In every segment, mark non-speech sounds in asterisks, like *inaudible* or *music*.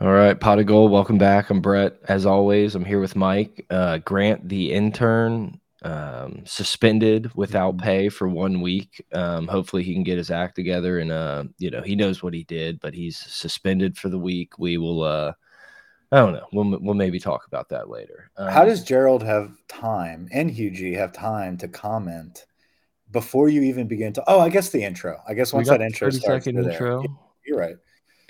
All right, pot of gold. Welcome back. I'm Brett. As always, I'm here with Mike. Uh, Grant, the intern, um, suspended without mm-hmm. pay for one week. Um, hopefully, he can get his act together, and uh, you know he knows what he did, but he's suspended for the week. We will. Uh, I don't know. We'll we'll maybe talk about that later. Um, How does Gerald have time and Hugh G have time to comment before you even begin to? Oh, I guess the intro. I guess once that intro starts, intro. There. You're right.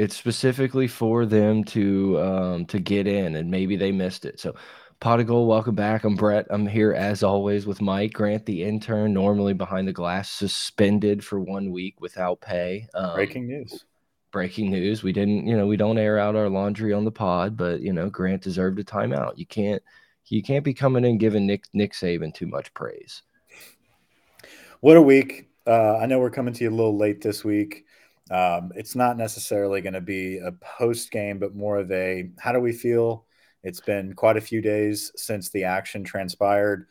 It's specifically for them to um, to get in, and maybe they missed it. So, pot of gold, welcome back. I'm Brett. I'm here as always with Mike Grant, the intern, normally behind the glass, suspended for one week without pay. Um, breaking news. Breaking news. We didn't, you know, we don't air out our laundry on the pod, but you know, Grant deserved a timeout. You can't, you can't be coming in giving Nick Nick Saban too much praise. What a week! Uh, I know we're coming to you a little late this week. Um, it's not necessarily going to be a post game, but more of a how do we feel? It's been quite a few days since the action transpired.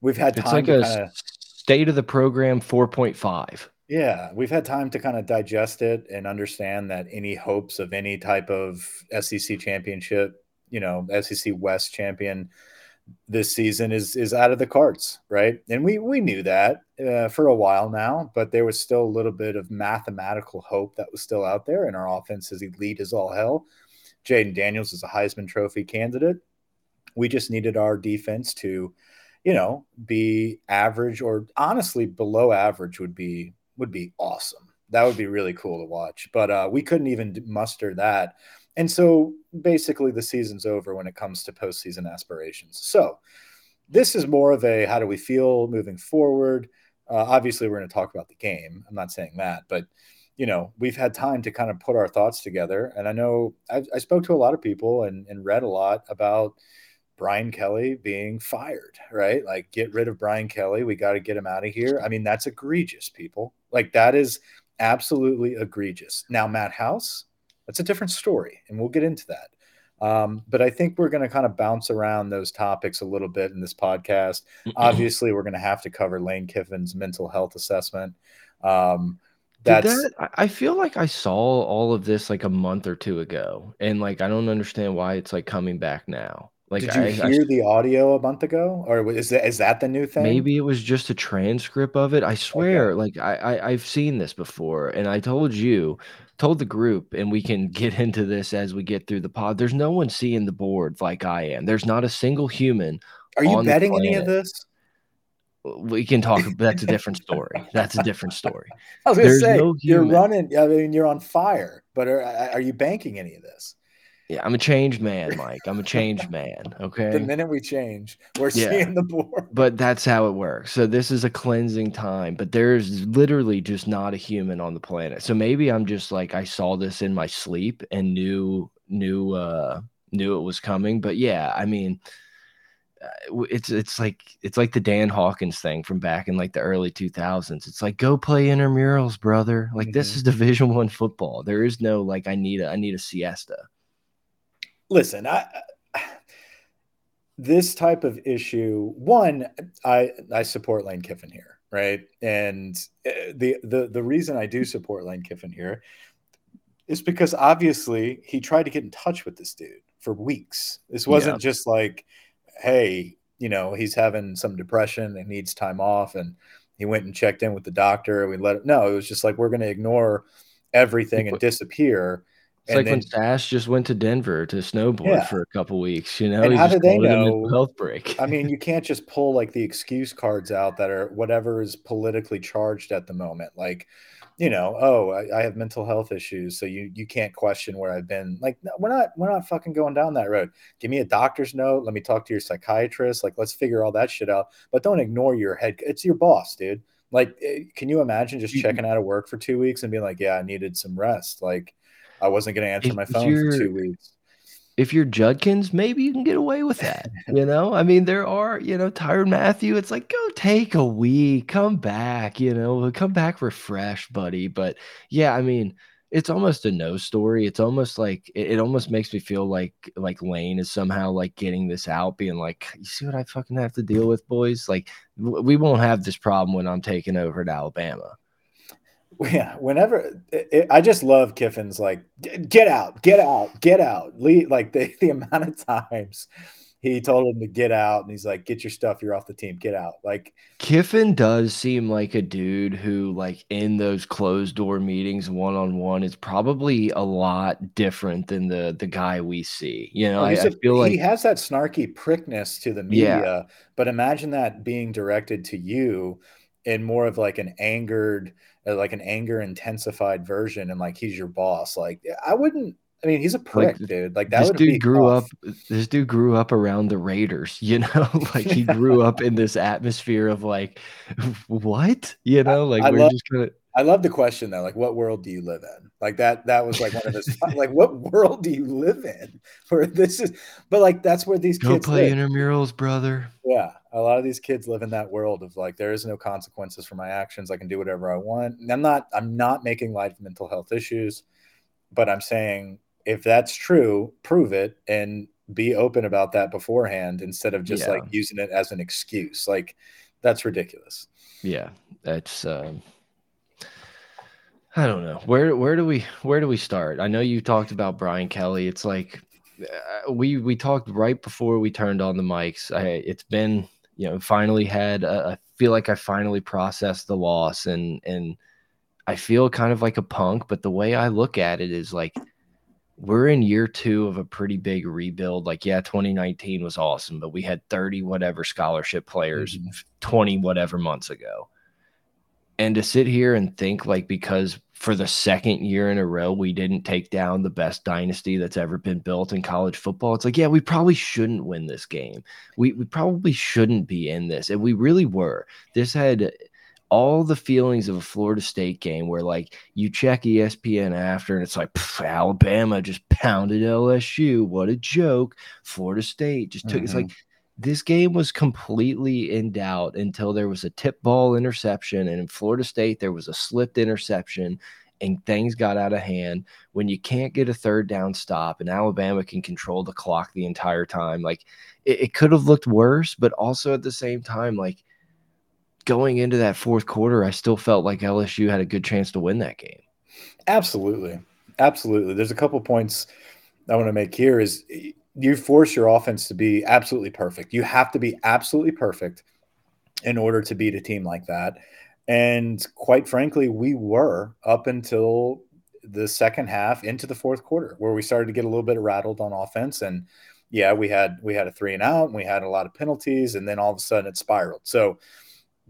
We've had time it's like to kind of state of the program 4.5. Yeah, we've had time to kind of digest it and understand that any hopes of any type of SEC championship, you know, SEC West champion this season is is out of the cards, right? And we we knew that uh, for a while now, but there was still a little bit of mathematical hope that was still out there, and our offense is elite as all hell. Jayden Daniels is a Heisman Trophy candidate. We just needed our defense to, you know, be average or honestly below average would be would be awesome. That would be really cool to watch. But uh, we couldn't even muster that and so basically, the season's over when it comes to postseason aspirations. So this is more of a how do we feel moving forward? Uh, obviously, we're going to talk about the game. I'm not saying that, but you know, we've had time to kind of put our thoughts together. And I know I, I spoke to a lot of people and, and read a lot about Brian Kelly being fired, right? Like, get rid of Brian Kelly. We got to get him out of here. I mean, that's egregious, people. Like, that is absolutely egregious. Now, Matt House, that's a different story, and we'll get into that. Um, but I think we're going to kind of bounce around those topics a little bit in this podcast. *clears throat* Obviously, we're going to have to cover Lane Kiffin's mental health assessment. Um, that's that, I feel like I saw all of this like a month or two ago, and like I don't understand why it's like coming back now. Like, did you I, hear I, the audio a month ago, or is that is that the new thing? Maybe it was just a transcript of it. I swear, okay. like I, I I've seen this before, and I told you, told the group, and we can get into this as we get through the pod. There's no one seeing the board like I am. There's not a single human. Are you betting any of this? We can talk. That's a different story. That's a different story. *laughs* I was gonna say no you're running. I mean, you're on fire. But are, are you banking any of this? Yeah, I'm a changed man, *laughs* Mike. I'm a changed man. Okay. the minute we change, we're *laughs* yeah. seeing the board. But that's how it works. So this is a cleansing time, but there's literally just not a human on the planet. So maybe I'm just like I saw this in my sleep and knew knew uh knew it was coming. But yeah, I mean uh, it's it's like it's like the Dan Hawkins thing from back in like the early 2000s. It's like go play intramurals, brother. Like mm -hmm. this mm-hmm. is *laughs* Division 1 football. There is no like I need a I need a siesta listen, I, this type of issue, one, I I support Lane Kiffin here, right? And eh, the the the reason I do support Lane Kiffin here is because obviously he tried to get in touch with this dude for weeks. This wasn't yeah. just like, hey, you know, he's having some depression and needs time off, and he went and checked in with the doctor. and We let it. No, it was just like we're going to ignore everything and disappear it's like then, when Sash just went to Denver to snowboard yeah. for a couple weeks. You know, and how did they know health break? I mean, you *laughs* can't just pull like the excuse cards out that are whatever is politically charged at the moment. Like, you know, oh, I, I, have mental health issues, so you you can't question where I've been. Like, we're not we're not fucking going down that road. Give me a doctor's note. Let me talk to your psychiatrist. Like, let's figure all that shit out. But don't ignore your head. It's your boss, dude. Like, eh, can you imagine just checking out of work for two weeks and being like, yeah, I needed some rest, like I wasn't going to answer if my phone for two weeks. If you're Judkins, maybe you can get away with that. *laughs* You know, I mean, there are, you know, Tyrann Mathieu, It's like, go take a week, come back, you know, come back refreshed, buddy. But yeah, I mean, it's almost a no story. It's almost like it, it, almost makes me feel like like Lane is somehow like getting this out, being like, you see what I fucking have to deal with, boys. Like we won't have this problem when I'm taking over at Alabama yeah, whenever it, it, I just love Kiffin's like, get out, get out, get out. Leave, like the, *laughs* the amount of times he told him to get out and he's like, get your stuff, you're off the team, get out. Like Kiffin does seem like a dude who, like, in those closed door meetings, one on one, is probably a lot different than the the guy we see. You know, oh, I, feel like he has that snarky prickness to the media, yeah. but imagine that being directed to you in more of like an angered uh, like an anger intensified version and like he's your boss like i wouldn't i mean he's a prick like, dude like that this dude grew tough. up this dude grew up around the raiders you know *laughs* like he grew up in this atmosphere of like *laughs* what you know like I, I we're love, just gonna I love the question though, like what world do you live in? Like that that was like one of his *laughs* like what world do you live in? *laughs* Where this is but like that's where these Go kids play live. intramurals, brother. Yeah. A lot of these kids live in that world of like there is no consequences for my actions. I can do whatever I want. And I'm not I'm not making light of mental health issues, but I'm saying if that's true, prove it and be open about that beforehand instead of just yeah. like using it as an excuse. Like that's ridiculous. Yeah. That's um I don't know where where do we where do we start? I know you talked about Brian Kelly. It's like uh, we we talked right before we turned on the mics. I, it's been you know finally had a, I feel like I finally processed the loss and and I feel kind of like a punk. But the way I look at it is like we're in year two of a pretty big rebuild. Like yeah, 2019 was awesome, but we had 30 whatever scholarship players mm -hmm. 20 whatever months ago and to sit here and think like because for the second year in a row we didn't take down the best dynasty that's ever been built in college football it's like yeah we probably shouldn't win this game. We, we probably shouldn't be in this and we really were. This had all the feelings of a Florida State game where like you check ESPN after and it's like Alabama just pounded LSU what a joke. Florida State just took mm -hmm. it's like mm-hmm this game was completely in doubt until there was a tip ball interception. And in Florida State, there was a slipped interception and things got out of hand. When you can't get a third down stop and Alabama can control the clock the entire time, like it, it could have looked worse, but also at the same time, like going into that fourth quarter, I still felt like LSU had a good chance to win that game. Absolutely. Absolutely. There's a couple points I want to make here is you force your offense to be absolutely perfect. You have to be absolutely perfect in order to beat a team like that. And quite frankly, we were up until the second half into the fourth quarter where we started to get a little bit rattled on offense and yeah, we had we had a three and out and we had a lot of penalties and then all of a sudden it spiraled. So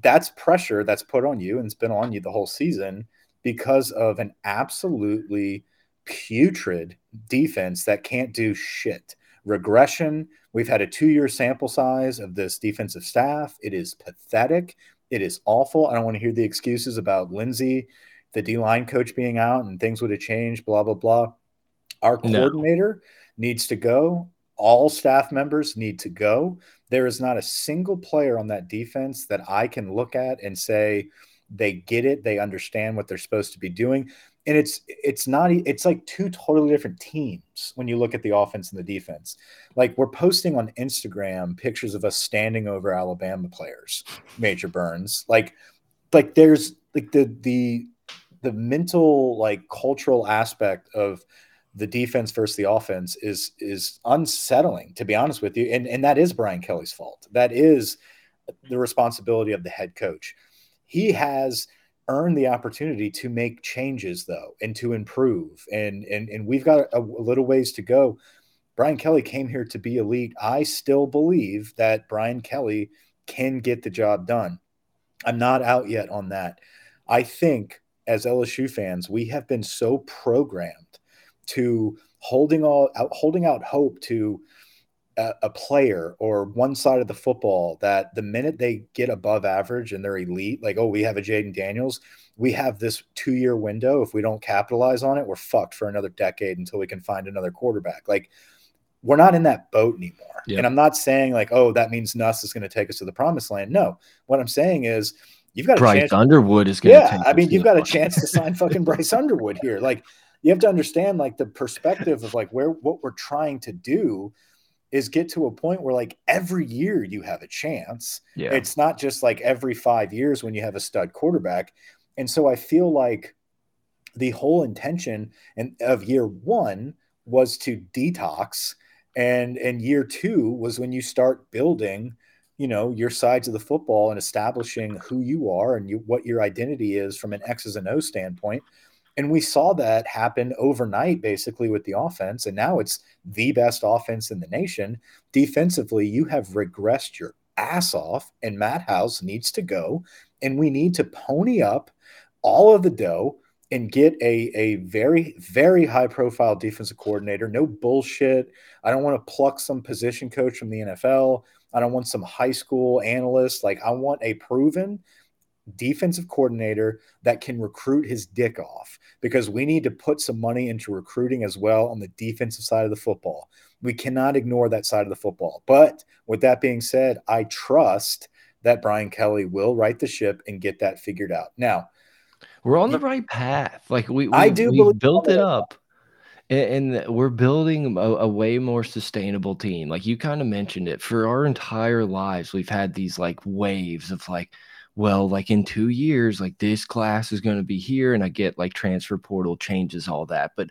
that's pressure that's put on you and it's been on you the whole season because of an absolutely putrid defense that can't do shit regression. We've had a two year sample size of this defensive staff. It is pathetic. It is awful. I don't want to hear the excuses about Lindsey, the D line coach being out and things would have changed, blah, blah, blah. Our coordinator no. needs to go. All staff members need to go. There is not a single player on that defense that I can look at and say, they get it. They understand what they're supposed to be doing and it's it's not it's like two totally different teams when you look at the offense and the defense. Like we're posting on instagram pictures of us standing over alabama players major burns. Like like there's like the the the mental like cultural aspect of the defense versus the offense is is unsettling to be honest with you. And and that is brian kelly's fault. That is the responsibility of the head coach. He has earn the opportunity to make changes though and to improve and and and we've got a, a, little ways to go. Brian kelly came here to be elite i still believe that brian kelly can get the job done. I'm not out yet on that. I think as lsu fans we have been so programmed to holding all out holding out hope to a, a player or one side of the football that the minute they get above average and they're elite, like, oh, we have a Jayden Daniels, we have this two year window. If we don't capitalize on it, we're fucked for another decade until we can find another quarterback. Like, we're not in that boat anymore. Yep. And I'm not saying like, oh, that means Nuss is going to take us to the promised land. No, what I'm saying is you've got Bryce a chance. Underwood is going yeah. I mean, you've got a chance to sign fucking Bryce Underwood here. Like, you have to understand like the perspective of like where what we're trying to do is get to a point where like every year you have a chance. Yeah. It's not just like every five years when you have a stud quarterback. And so I feel like the whole intention and of year one was to detox and and year two was when you start building you know your sides of the football and establishing who you are and you, what your identity is from an x's and o standpoint and we saw that happen overnight basically with the offense and now it's the best offense in the nation defensively you have regressed your ass off and matt house needs to go and we need to pony up all of the dough and get a, a very, very high profile defensive coordinator. No bullshit. I don't want to pluck some position coach from the NFL. I don't want some high school analyst. Like, I want a proven defensive coordinator that can recruit his dick off because we need to put some money into recruiting as well on the defensive side of the football. We cannot ignore that side of the football. But with that being said, I trust that Brian Kelly will right the ship and get that figured out. Now, we're on the right path. Like we, we I do we built it up, and, and we're building a, a, way more sustainable team. Like you kind of mentioned it. For our entire lives, we've had these like waves of like, well, like in two years, like this class is going to be here, and I get like transfer portal changes, all that, but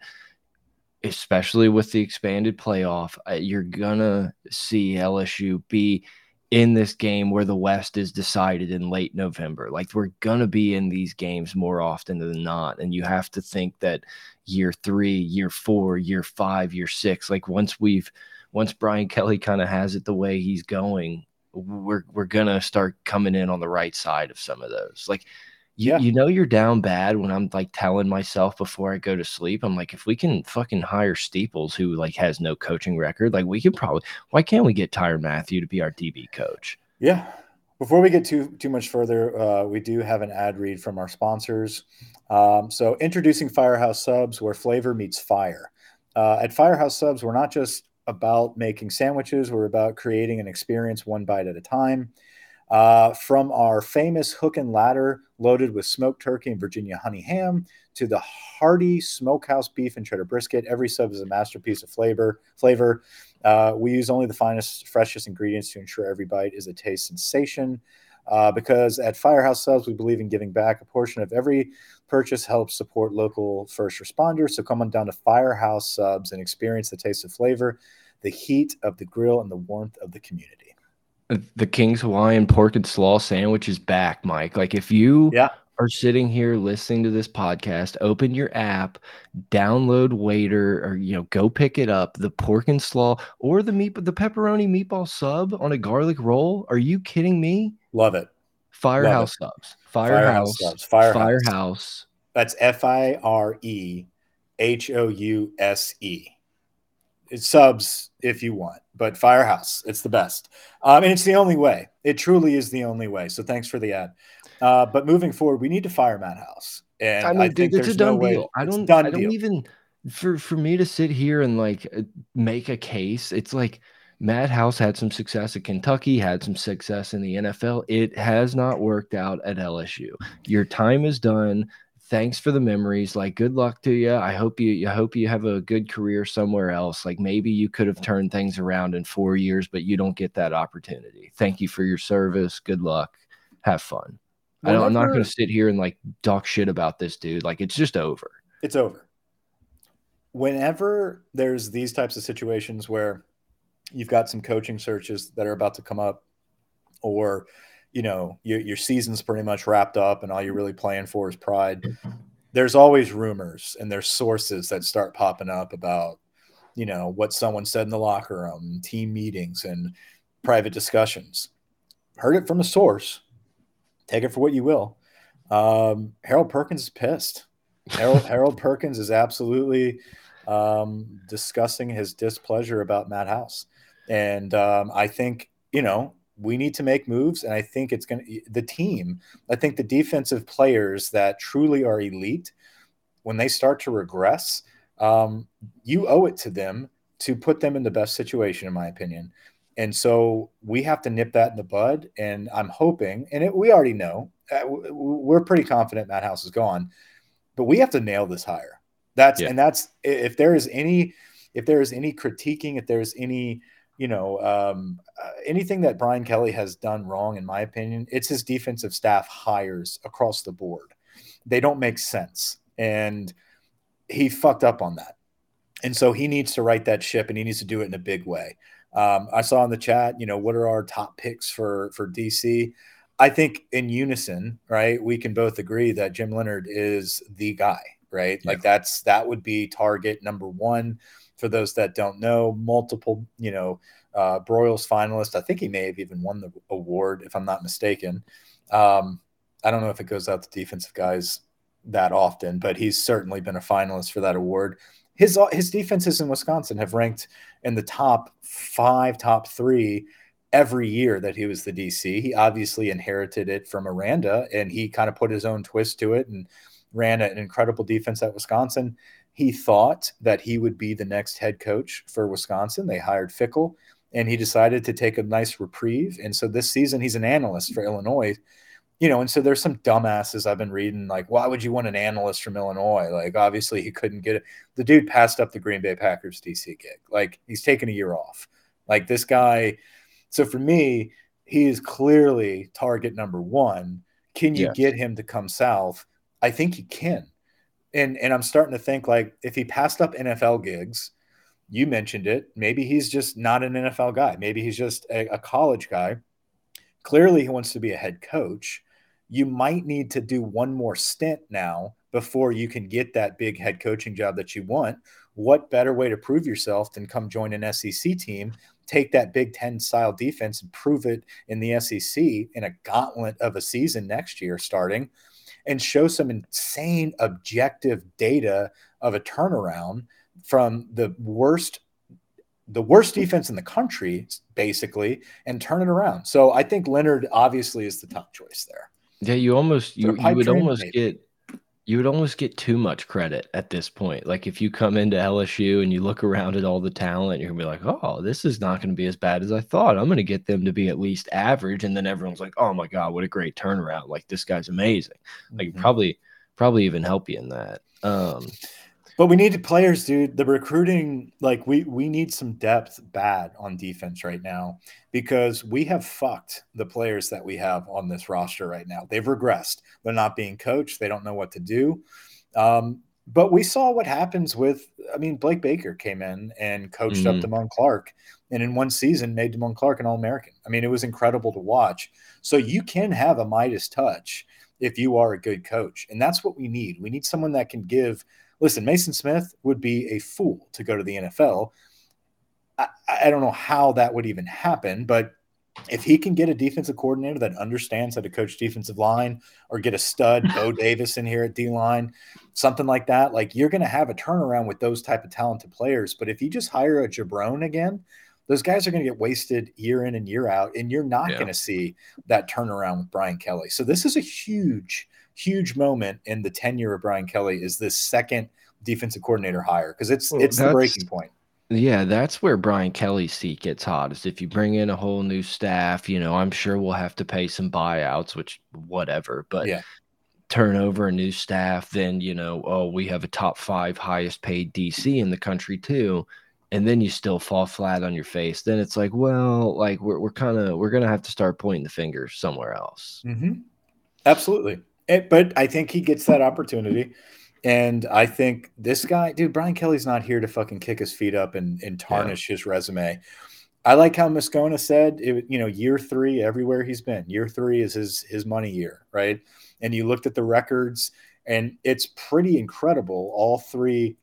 especially with the expanded playoff, uh, you're gonna see LSU be in this game where the West is decided in late November. Like we're gonna be in these games more often than not, and you have to think that year three, year four, year five, year six, like once we've once Brian Kelly kind of has it the way he's going, we're we're gonna start coming in on the right side of some of those. Like you, yeah. you know you're down bad when I'm like telling myself before I go to sleep. I'm like, if we can fucking hire Steeples, who like has no coaching record, like we could probably. Why can't we get Tyrann Mathieu to be our DB coach? Yeah. Before we get too too much further, uh, we do have an ad read from our sponsors. Um, so introducing Firehouse Subs, where flavor meets fire. Uh, at Firehouse Subs, we're not just about making sandwiches; we're about creating an experience one bite at a time. Uh, from our famous hook and ladder loaded with smoked turkey and Virginia honey ham to the hearty smokehouse beef and cheddar brisket, every sub is a masterpiece of flavor. Flavor. Uh, we use only the finest, freshest ingredients to ensure every bite is a taste sensation. Uh, because at Firehouse Subs, we believe in giving back. A portion of every purchase helps support local first responders. So come on down to Firehouse Subs and experience the taste of flavor, the heat of the grill, and the warmth of the community uh, the King's Hawaiian pork and slaw sandwich is back, Mike. Like if you yeah. are sitting here listening to this podcast, open your app, download Waitr, or you know, go pick it up. The pork and slaw or the meat, the pepperoni meatball sub on a garlic roll. Are you kidding me? Love it. Firehouse Love it. subs. Firehouse. Firehouse. Firehouse. Firehouse. That's F I R E H O U S E subs if you want, but Firehouse, it's the best. Um, and it's the only way. It truly is the only way. So thanks for the ad. Uh, but moving forward, we need to fire Matt House. And I, mean, I think it's a done no deal. I don't, I don't deal. even for for me to sit here and like make a case. It's like Matt House had some success at Kentucky, had some success in the NFL. It has not worked out at LSU. Your time is done thanks for the memories. Like, good luck to you. I hope you, I hope you have a good career somewhere else. Like, maybe you could have turned things around in four years, but you don't get that opportunity. Thank you for your service. Good luck. Have fun. Whenever, I am not going to sit here and like talk shit about this dude. Like, it's just over. It's over. Whenever there's these types of situations where you've got some coaching searches that are about to come up, or you know your, your season's pretty much wrapped up and all you're really playing for is pride there's always rumors and there's sources that start popping up about you know what someone said in the locker room team meetings and private discussions. Heard it from a source. Take it for what you will. Um, harold perkins is pissed. Harold, harold perkins is absolutely um, discussing his displeasure about matt house and um, i think you know we need to make moves and i think it's going to the team i think the defensive players that truly are elite when they start to regress um, you owe it to them to put them in the best situation in my opinion and so we have to nip that in the bud and i'm hoping and it, we already know uh, we're pretty confident matt house is gone but we have to nail this hire that's yeah. and that's if there is any if there is any critiquing if there's any you know, um, uh, anything that Brian Kelly has done wrong, in my opinion, it's his defensive staff hires across the board. They don't make sense. and he fucked up on that. And so he needs to right that ship and he needs to do it in a big way. Um, I saw in the chat, you know, what are our top picks for for DC? I think in unison, right, we can both agree that Jim Leonard is the guy, right? Yeah. Like that's that would be target number one for those that don't know. Multiple, you know, uh, Broyles finalist. I think he may have even won the award, if I'm not mistaken. Um, I don't know if it goes out to defensive guys that often, but he's certainly been a finalist for that award. His his defenses in Wisconsin have ranked in the top five, top three every year that he was the DC. He obviously inherited it from Aranda, and he kind of put his own twist to it and ran an incredible defense at Wisconsin. He thought that he would be the next head coach for Wisconsin. They hired Fickell, and he decided to take a nice reprieve. And so this season, he's an analyst for Illinois you know, and so there's some dumbasses I've been reading, like, why would you want an analyst from Illinois? Like, obviously, he couldn't get it. The dude passed up the Green Bay Packers DC gig. Like, he's taking a year off. Like, this guy. So for me, he is clearly target number one. Can you yes. get him to come south? I think he can. And and I'm starting to think like if he passed up NFL gigs, you mentioned it, maybe he's just not an NFL guy. Maybe he's just a, a college guy. Clearly, he wants to be a head coach you might need to do one more stint now before you can get that big head coaching job that you want. What better way to prove yourself than come join an SEC team, take that Big Ten style defense and prove it in the SEC in a gauntlet of a season next year starting and show some insane objective data of a turnaround from the worst the worst defense in the country basically and turn it around. So I think leonard obviously is the top choice there. Yeah, you almost you, you would almost maybe. get you would almost get too much credit at this point. Like if you come into LSU and you look around at all the talent, you're gonna be like, "Oh, this is not gonna be as bad as I thought. I'm gonna get them to be at least average." And then everyone's like, "Oh my god, what a great turnaround! Like this guy's amazing." Like mm -hmm. probably probably even help you in that. Um, but we need players, dude. The recruiting, like we we need some depth bad on defense right now because we have fucked the players that we have on this roster right now. They've regressed. They're not being coached. They don't know what to do. Um, but we saw what happens with. I mean, Blake Baker came in and coached mm-hmm. up Damone Clark, and in one season made Damone Clark an All American. I mean, it was incredible to watch. So you can have a Midas touch if you are a good coach, and that's what we need. We need someone that can give listen, Mason Smith would be a fool to go to the NFL. I, I don't know how that would even happen, but if he can get a defensive coordinator that understands how to coach defensive line or get a stud Bo *laughs* Davis in here at D line, something like that, like you're going to have a turnaround with those type of talented players. But if you just hire a Jabron again, those guys are going to get wasted year in and year out, and you're not yeah. going to see that turnaround with Brian Kelly. So this is a huge huge moment in the tenure of Brian Kelly is this second defensive coordinator hire because it's well, it's the breaking point. Yeah, that's where Brian Kelly's seat gets hot. Is if you bring in a whole new staff, you know, I'm sure we'll have to pay some buyouts, which whatever. But yeah. turn over a new staff, then you know, oh, we have a top five highest paid DC in the country too, and then you still fall flat on your face. Then it's like, well, like we're we're kind of we're gonna have to start pointing the finger somewhere else. Mm -hmm. Absolutely. It, but I think he gets that opportunity. And I think this guy, dude, Brian Kelly's not here to fucking kick his feet up and, and tarnish yeah. his resume. I like how Moscona said, it, you know, year three everywhere he's been. Year three is his his money year, right? And you looked at the records, and it's pretty incredible. All three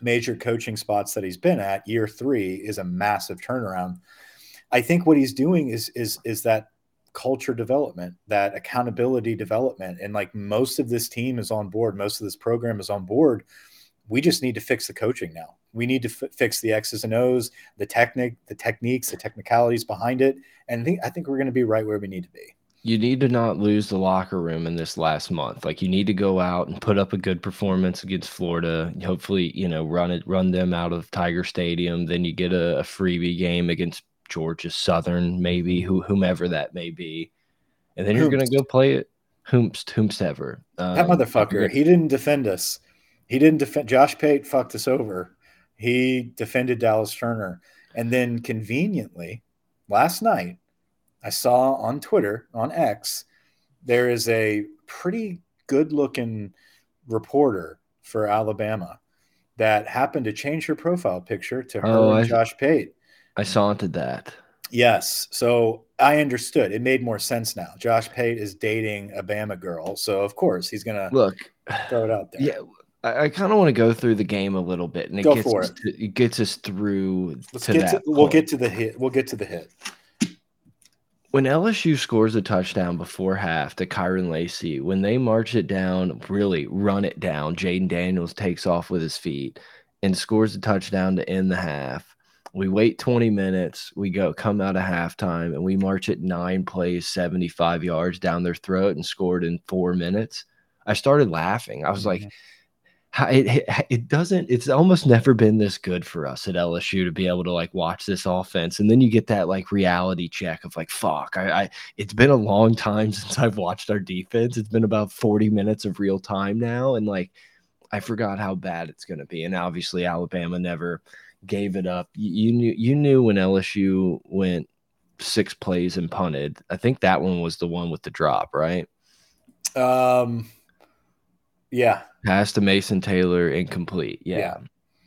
major coaching spots that he's been at, year three is a massive turnaround. I think what he's doing is is is that culture development, that accountability development. And like most of this team is on board, most of this program is on board. We just need to fix the coaching now. We need to fix the X's and O's, the technique, the techniques, the technicalities behind it. And I think, I think we're going to be right where we need to be. You need to not lose the locker room in this last month. Like you need to go out and put up a good performance against Florida. Hopefully, you know, run it, run them out of Tiger Stadium. Then you get a, a freebie game against Georgia Southern, maybe who whomever that may be, and then you're gonna go play it whomst whomstever. Um, that motherfucker, he didn't defend us. He didn't defend. Josh Pate fucked us over. He defended Dallas Turner, and then conveniently, last night, I saw on Twitter on X there is a pretty good looking reporter for Alabama that happened to change her profile picture to her oh, and I, Josh Pate. I saunted that. Yes. So I understood. It made more sense now. Josh Pate is dating a Bama girl. So of course he's gonna look throw it out there. Yeah. I, I kind of want to go through the game a little bit, and it go gets for us it. To, it gets us through. Let's to get that to, we'll point. get to the hit. We'll get to the hit. when LSU scores a touchdown before half to Kyren Lacy, when they march it down, really run it down, Jayden Daniels takes off with his feet and scores a touchdown to end the half. We wait 20 minutes. We go come out of halftime and we march at nine plays, 75 yards down their throat and scored in four minutes. I started laughing. I was like, mm-hmm it, it doesn't it's almost never been this good for us at LSU to be able to like watch this offense and then you get that like reality check of like fuck I, I it's been a long time *laughs* since I've watched our defense it's been about 40 minutes of real time now and like I forgot how bad it's going to be and obviously Alabama never gave it up you, you knew you knew when LSU went six plays and punted I think that one was the one with the drop right um yeah Pass to Mason Taylor, incomplete. Yeah. yeah.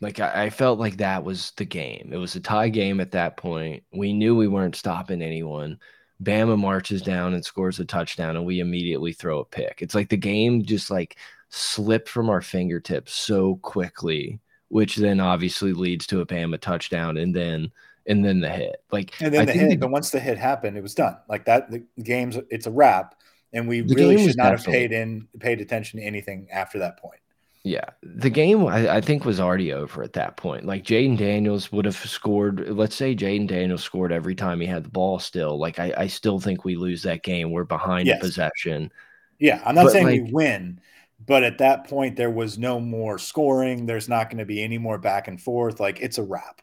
Like I, I, felt like that was the game. It was a tie game at that point. We knew we weren't stopping anyone. Bama marches down and scores a touchdown, and we immediately throw a pick. It's like the game just like slipped from our fingertips so quickly, which then obviously leads to a Bama touchdown, and then and then the hit. Like and then I the hit. The, but once the hit happened, it was done. Like that. The game's it's a wrap and we really should not have paid in paid attention to anything after that point. Yeah, the game I, I think was already over at that point. Like Jayden Daniels would have scored. Let's say Jayden Daniels scored every time he had the ball. Still, like I, I still think we lose that game. We're behind yes. possession. Yeah, I'm not but saying like, we win, but at that point there was no more scoring. There's not going to be any more back and forth. Like it's a wrap.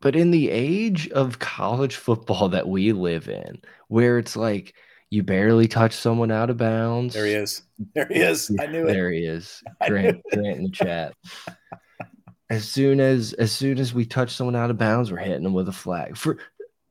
But in the age of college football that we live in, where it's like you barely touch someone out of bounds. There he is. There he is. I knew it. There he is. *laughs* Grant, Grant in the chat. As soon as as soon as we touch someone out of bounds, we're hitting them with a flag. For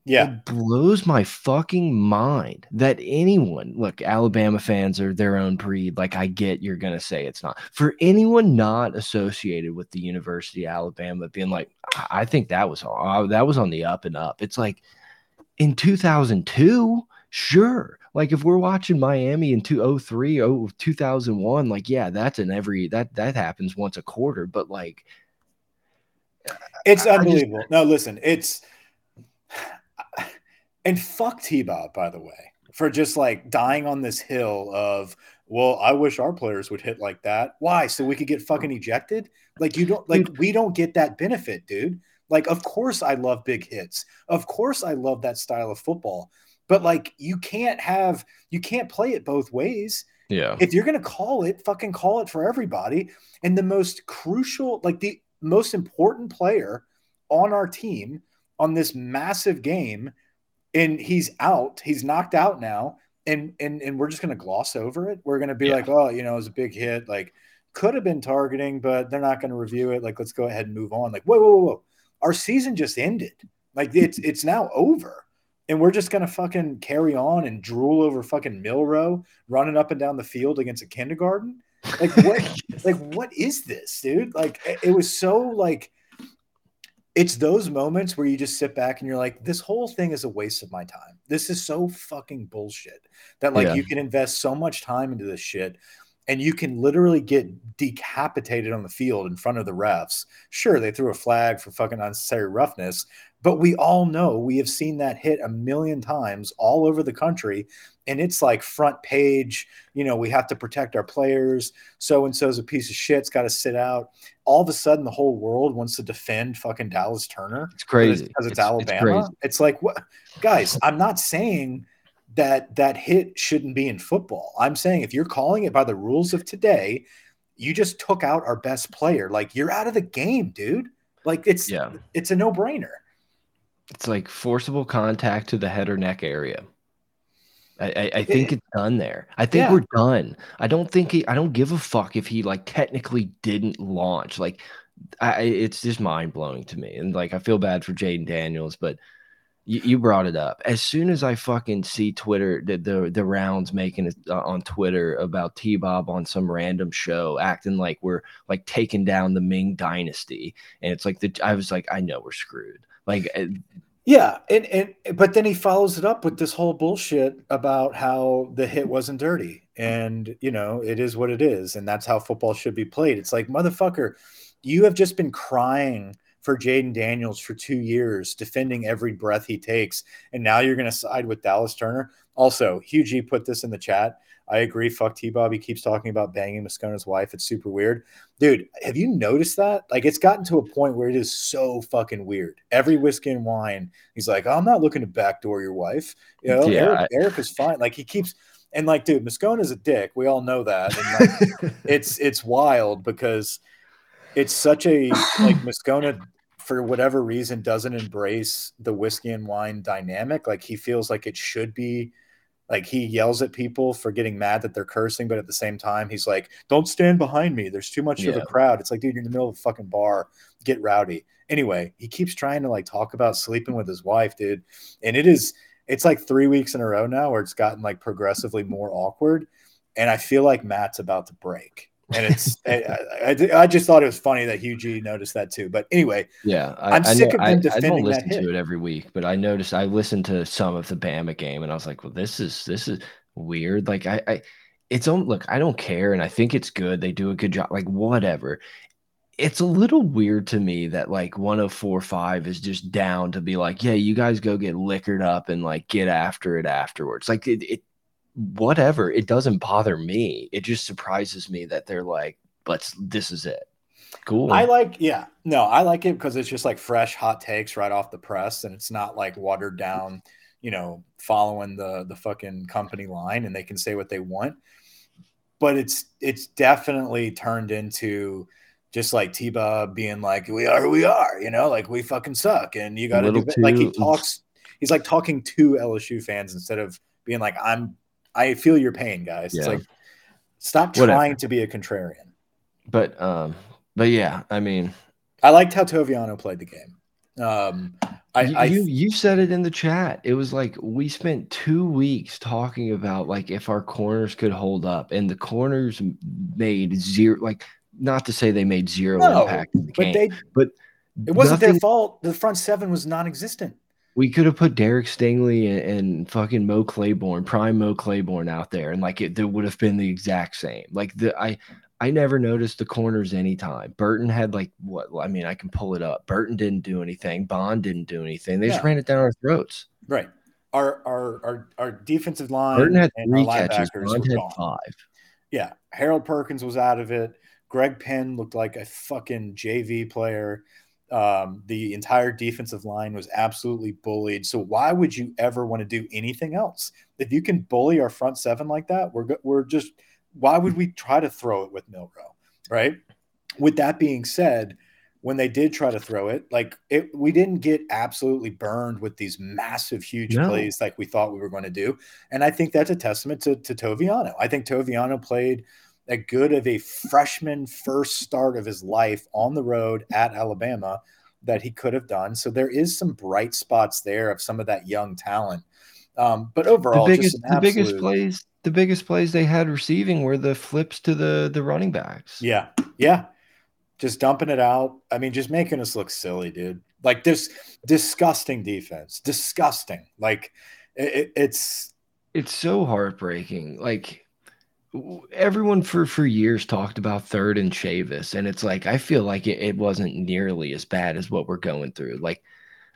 yeah, it blows my fucking mind that anyone look. Alabama fans are their own breed. Like I get you're gonna say it's not for anyone not associated with the University of Alabama being like, I think that was uh, that was on the up and up. It's like in 2002 Sure. Like if we're watching Miami in 2003, oh, 2001, like, yeah, that's in every that that happens once a quarter. But like, it's I, unbelievable. I just, no, listen, it's and fuck T Bob, by the way, for just like dying on this hill of, well, I wish our players would hit like that. Why? So we could get fucking ejected? Like, you don't like, we don't get that benefit, dude. Like, of course, I love big hits. Of course, I love that style of football. But like you can't have you can't play it both ways. Yeah. If you're gonna call it, fucking call it for everybody. And the most crucial, like the most important player on our team on this massive game, and he's out, he's knocked out now, and and and we're just gonna gloss over it. We're gonna be yeah. like, oh, you know, it was a big hit, like could have been targeting, but they're not gonna review it. Like, let's go ahead and move on. Like, whoa, whoa, whoa, whoa. Our season just ended. Like it's it's now over and we're just gonna fucking carry on and drool over fucking Milroe running up and down the field against a kindergarten. Like what? *laughs* like what is this, dude? Like it was so like. It's those moments where you just sit back and you're like, this whole thing is a waste of my time. This is so fucking bullshit that like yeah. you can invest so much time into this shit and you can literally get decapitated on the field in front of the refs. Sure, they threw a flag for fucking unnecessary roughness, but we all know we have seen that hit a million times all over the country. And it's like front page, you know, we have to protect our players. So and so's a piece of shit. It's got to sit out. All of a sudden, the whole world wants to defend fucking Dallas Turner. It's crazy because it's, it's, Alabama. It's, it's like, what, guys? I'm not saying that that hit shouldn't be in football. I'm saying if you're calling it by the rules of today, you just took out our best player. Like you're out of the game, dude. Like it's yeah. it's a no brainer. It's like forcible contact to the head or neck area. I, I, I think it, it's done there. I think yeah. we're done. I don't think he, I don't give a fuck if he like technically didn't launch. Like, I, it's just mind blowing to me. And like, I feel bad for Jayden Daniels, but You, you brought it up. As soon as I fucking see Twitter, the the, the rounds making it uh, on Twitter about T Bob on some random show, acting like we're like taking down the Ming Dynasty, and it's like the I was like, I know we're screwed. Like, uh, yeah, and and but then he follows it up with this whole bullshit about how the hit wasn't dirty, and you know it is what it is, and that's how football should be played. It's like motherfucker, you have just been crying for Jayden Daniels for two years, defending every breath he takes. And now you're going to side with Dallas Turner. Also, Hugh G put this in the chat. I agree. Fuck T Bob. He keeps talking about banging Moscona's wife. It's super weird. Dude, have you noticed that? Like, it's gotten to a point where it is so fucking weird. Every whiskey and wine, he's like, oh, I'm not looking to backdoor your wife. You know, yeah, Eric, I... Eric is fine. Like, he keeps. And like, dude, Moscona's a dick. We all know that. And like, *laughs* it's it's wild because it's such a like *sighs* Moscona for whatever reason doesn't embrace the whiskey and wine dynamic. Like he feels like it should be like he yells at people for getting mad that they're cursing, but at the same time, he's like, Don't stand behind me. There's too much yeah. of a crowd. It's like, dude, you're in the middle of a fucking bar. Get rowdy. Anyway, he keeps trying to like talk about sleeping with his wife, dude. And it is it's like three weeks in a row now where it's gotten like progressively more awkward. And I feel like Matt's about to break and it's I, I, I, just thought it was funny that Hugh G noticed that too. But anyway, yeah, I, am sick know, of him defending I don't listen to it every week, but I noticed I listened to some of the Bama game, and I was like, well, this is this is weird. Like I, I it's on look, I don't care, and I think it's good. They do a good job. Like whatever. It's a little weird to me that like 1045 is just down to be like, yeah, you guys go get liquored up and like get after it afterwards. Like it, it whatever. It doesn't bother me. It just surprises me that they're like, let's this is it. Cool. I like, yeah, no, I like it because it's just like fresh, hot takes right off the press, and it's not like watered down, you know, following the the fucking company line, and they can say what they want. But it's it's definitely turned into just like Tiba being like, "We are who we are," you know, like we fucking suck, and you got to do like he talks. He's like talking to LSU fans instead of being like, "I'm I feel your pain, guys. Yeah. It's like stop Whatever. trying to be a contrarian. But um, but yeah, I mean, I liked how Toviano played the game. Um, I, you, I you, you said it in the chat. It was like we spent two weeks talking about like if our corners could hold up, and the corners made zero. Like not to say they made zero no, impact in the but game, they, but it wasn't nothing, their fault. The front seven was non-existent we could have put Derek Stingley and, and, fucking Mo Claiborne, prime Mo Claiborne out there, and like it, it would have been the exact same. Like the I, I never noticed the corners anytime. Burton had like what? I mean, I can pull it up. Burton didn't do anything. Bond didn't do anything. They yeah. just ran it down our throats. Right. Our our our, our defensive line. Burton had three catches. Bond had gone. five. Yeah, Harold Perkins was out of it. Greg Penn looked like a fucking JV player. Um, the entire defensive line was absolutely bullied. So why would you ever want to do anything else? If you can bully our front seven like that, we're we're just why would we try to throw it with Milroe, right? With that being said, when they did try to throw it, like it, we didn't get absolutely burned with these massive, huge no. plays like we thought we were going to do. And I think that's a testament to, to Toviano. I think Toviano played that good of a freshman first start of his life on the road at Alabama that he could have done. So there is some bright spots there of some of that young talent. Um, but overall, the biggest, absolute... the biggest plays, the biggest plays they had receiving were the flips to the the running backs. Yeah, yeah, just dumping it out. I mean, just making us look silly, dude. Like this disgusting defense, disgusting. Like it, it's it's so heartbreaking. Like everyone for for years talked about third and Chavis, and it's like I feel like it, it wasn't nearly as bad as what we're going through. Like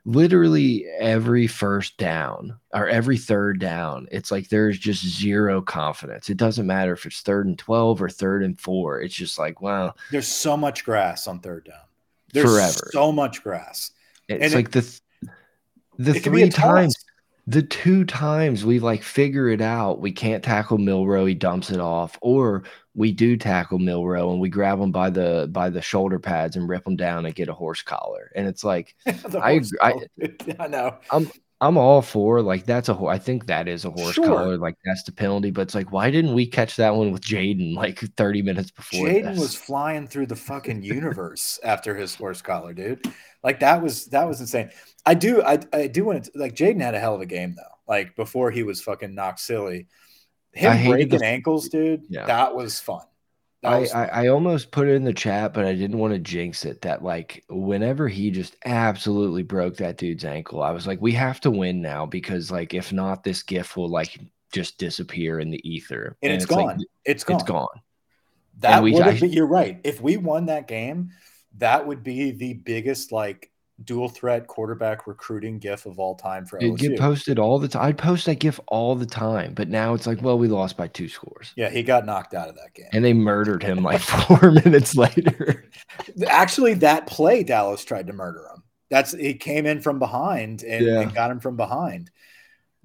literally every first down or every third down, it's like there's just zero confidence. It doesn't matter if it's third and 12 or third and four. It's just like, wow. There's so much grass on third down. There's forever. so much grass. It's and like it, the the three times the two times we like figure it out, we can't tackle Milroe, he dumps it off, or we do tackle Milroe and we grab him by the by the shoulder pads and rip him down and get a horse collar. And it's like *laughs* I, I *laughs* I know. I'm I'm all for like that's a I think that is a horse Sure. collar, like that's the penalty. But it's like, why didn't we catch that one with Jayden like 30 minutes before? Jayden was flying through the fucking universe after his horse collar, dude. Like that was that was insane. I do I, I do want to like Jayden had a hell of a game though. Like before he was fucking knocked silly. Him breaking ankles, dude. Yeah. That was fun. I, I, I almost put it in the chat, but I didn't want to jinx it. That like whenever he just absolutely broke that dude's ankle, I was like, we have to win now because like if not, this gift will like just disappear in the ether. And, and it's, it's, gone. Like, it's gone. It's gone. That we, would have been, you're right. If we won that game, that would be the biggest like dual threat quarterback recruiting gif of all time for it get posted all the time. I'd post that gif all the time, but now it's like, well, we lost by two scores. Yeah, he got knocked out of that game, and they murdered him like *laughs* four minutes later. Actually, that play Dallas tried to murder him. That's he came in from behind and, yeah. and got him from behind.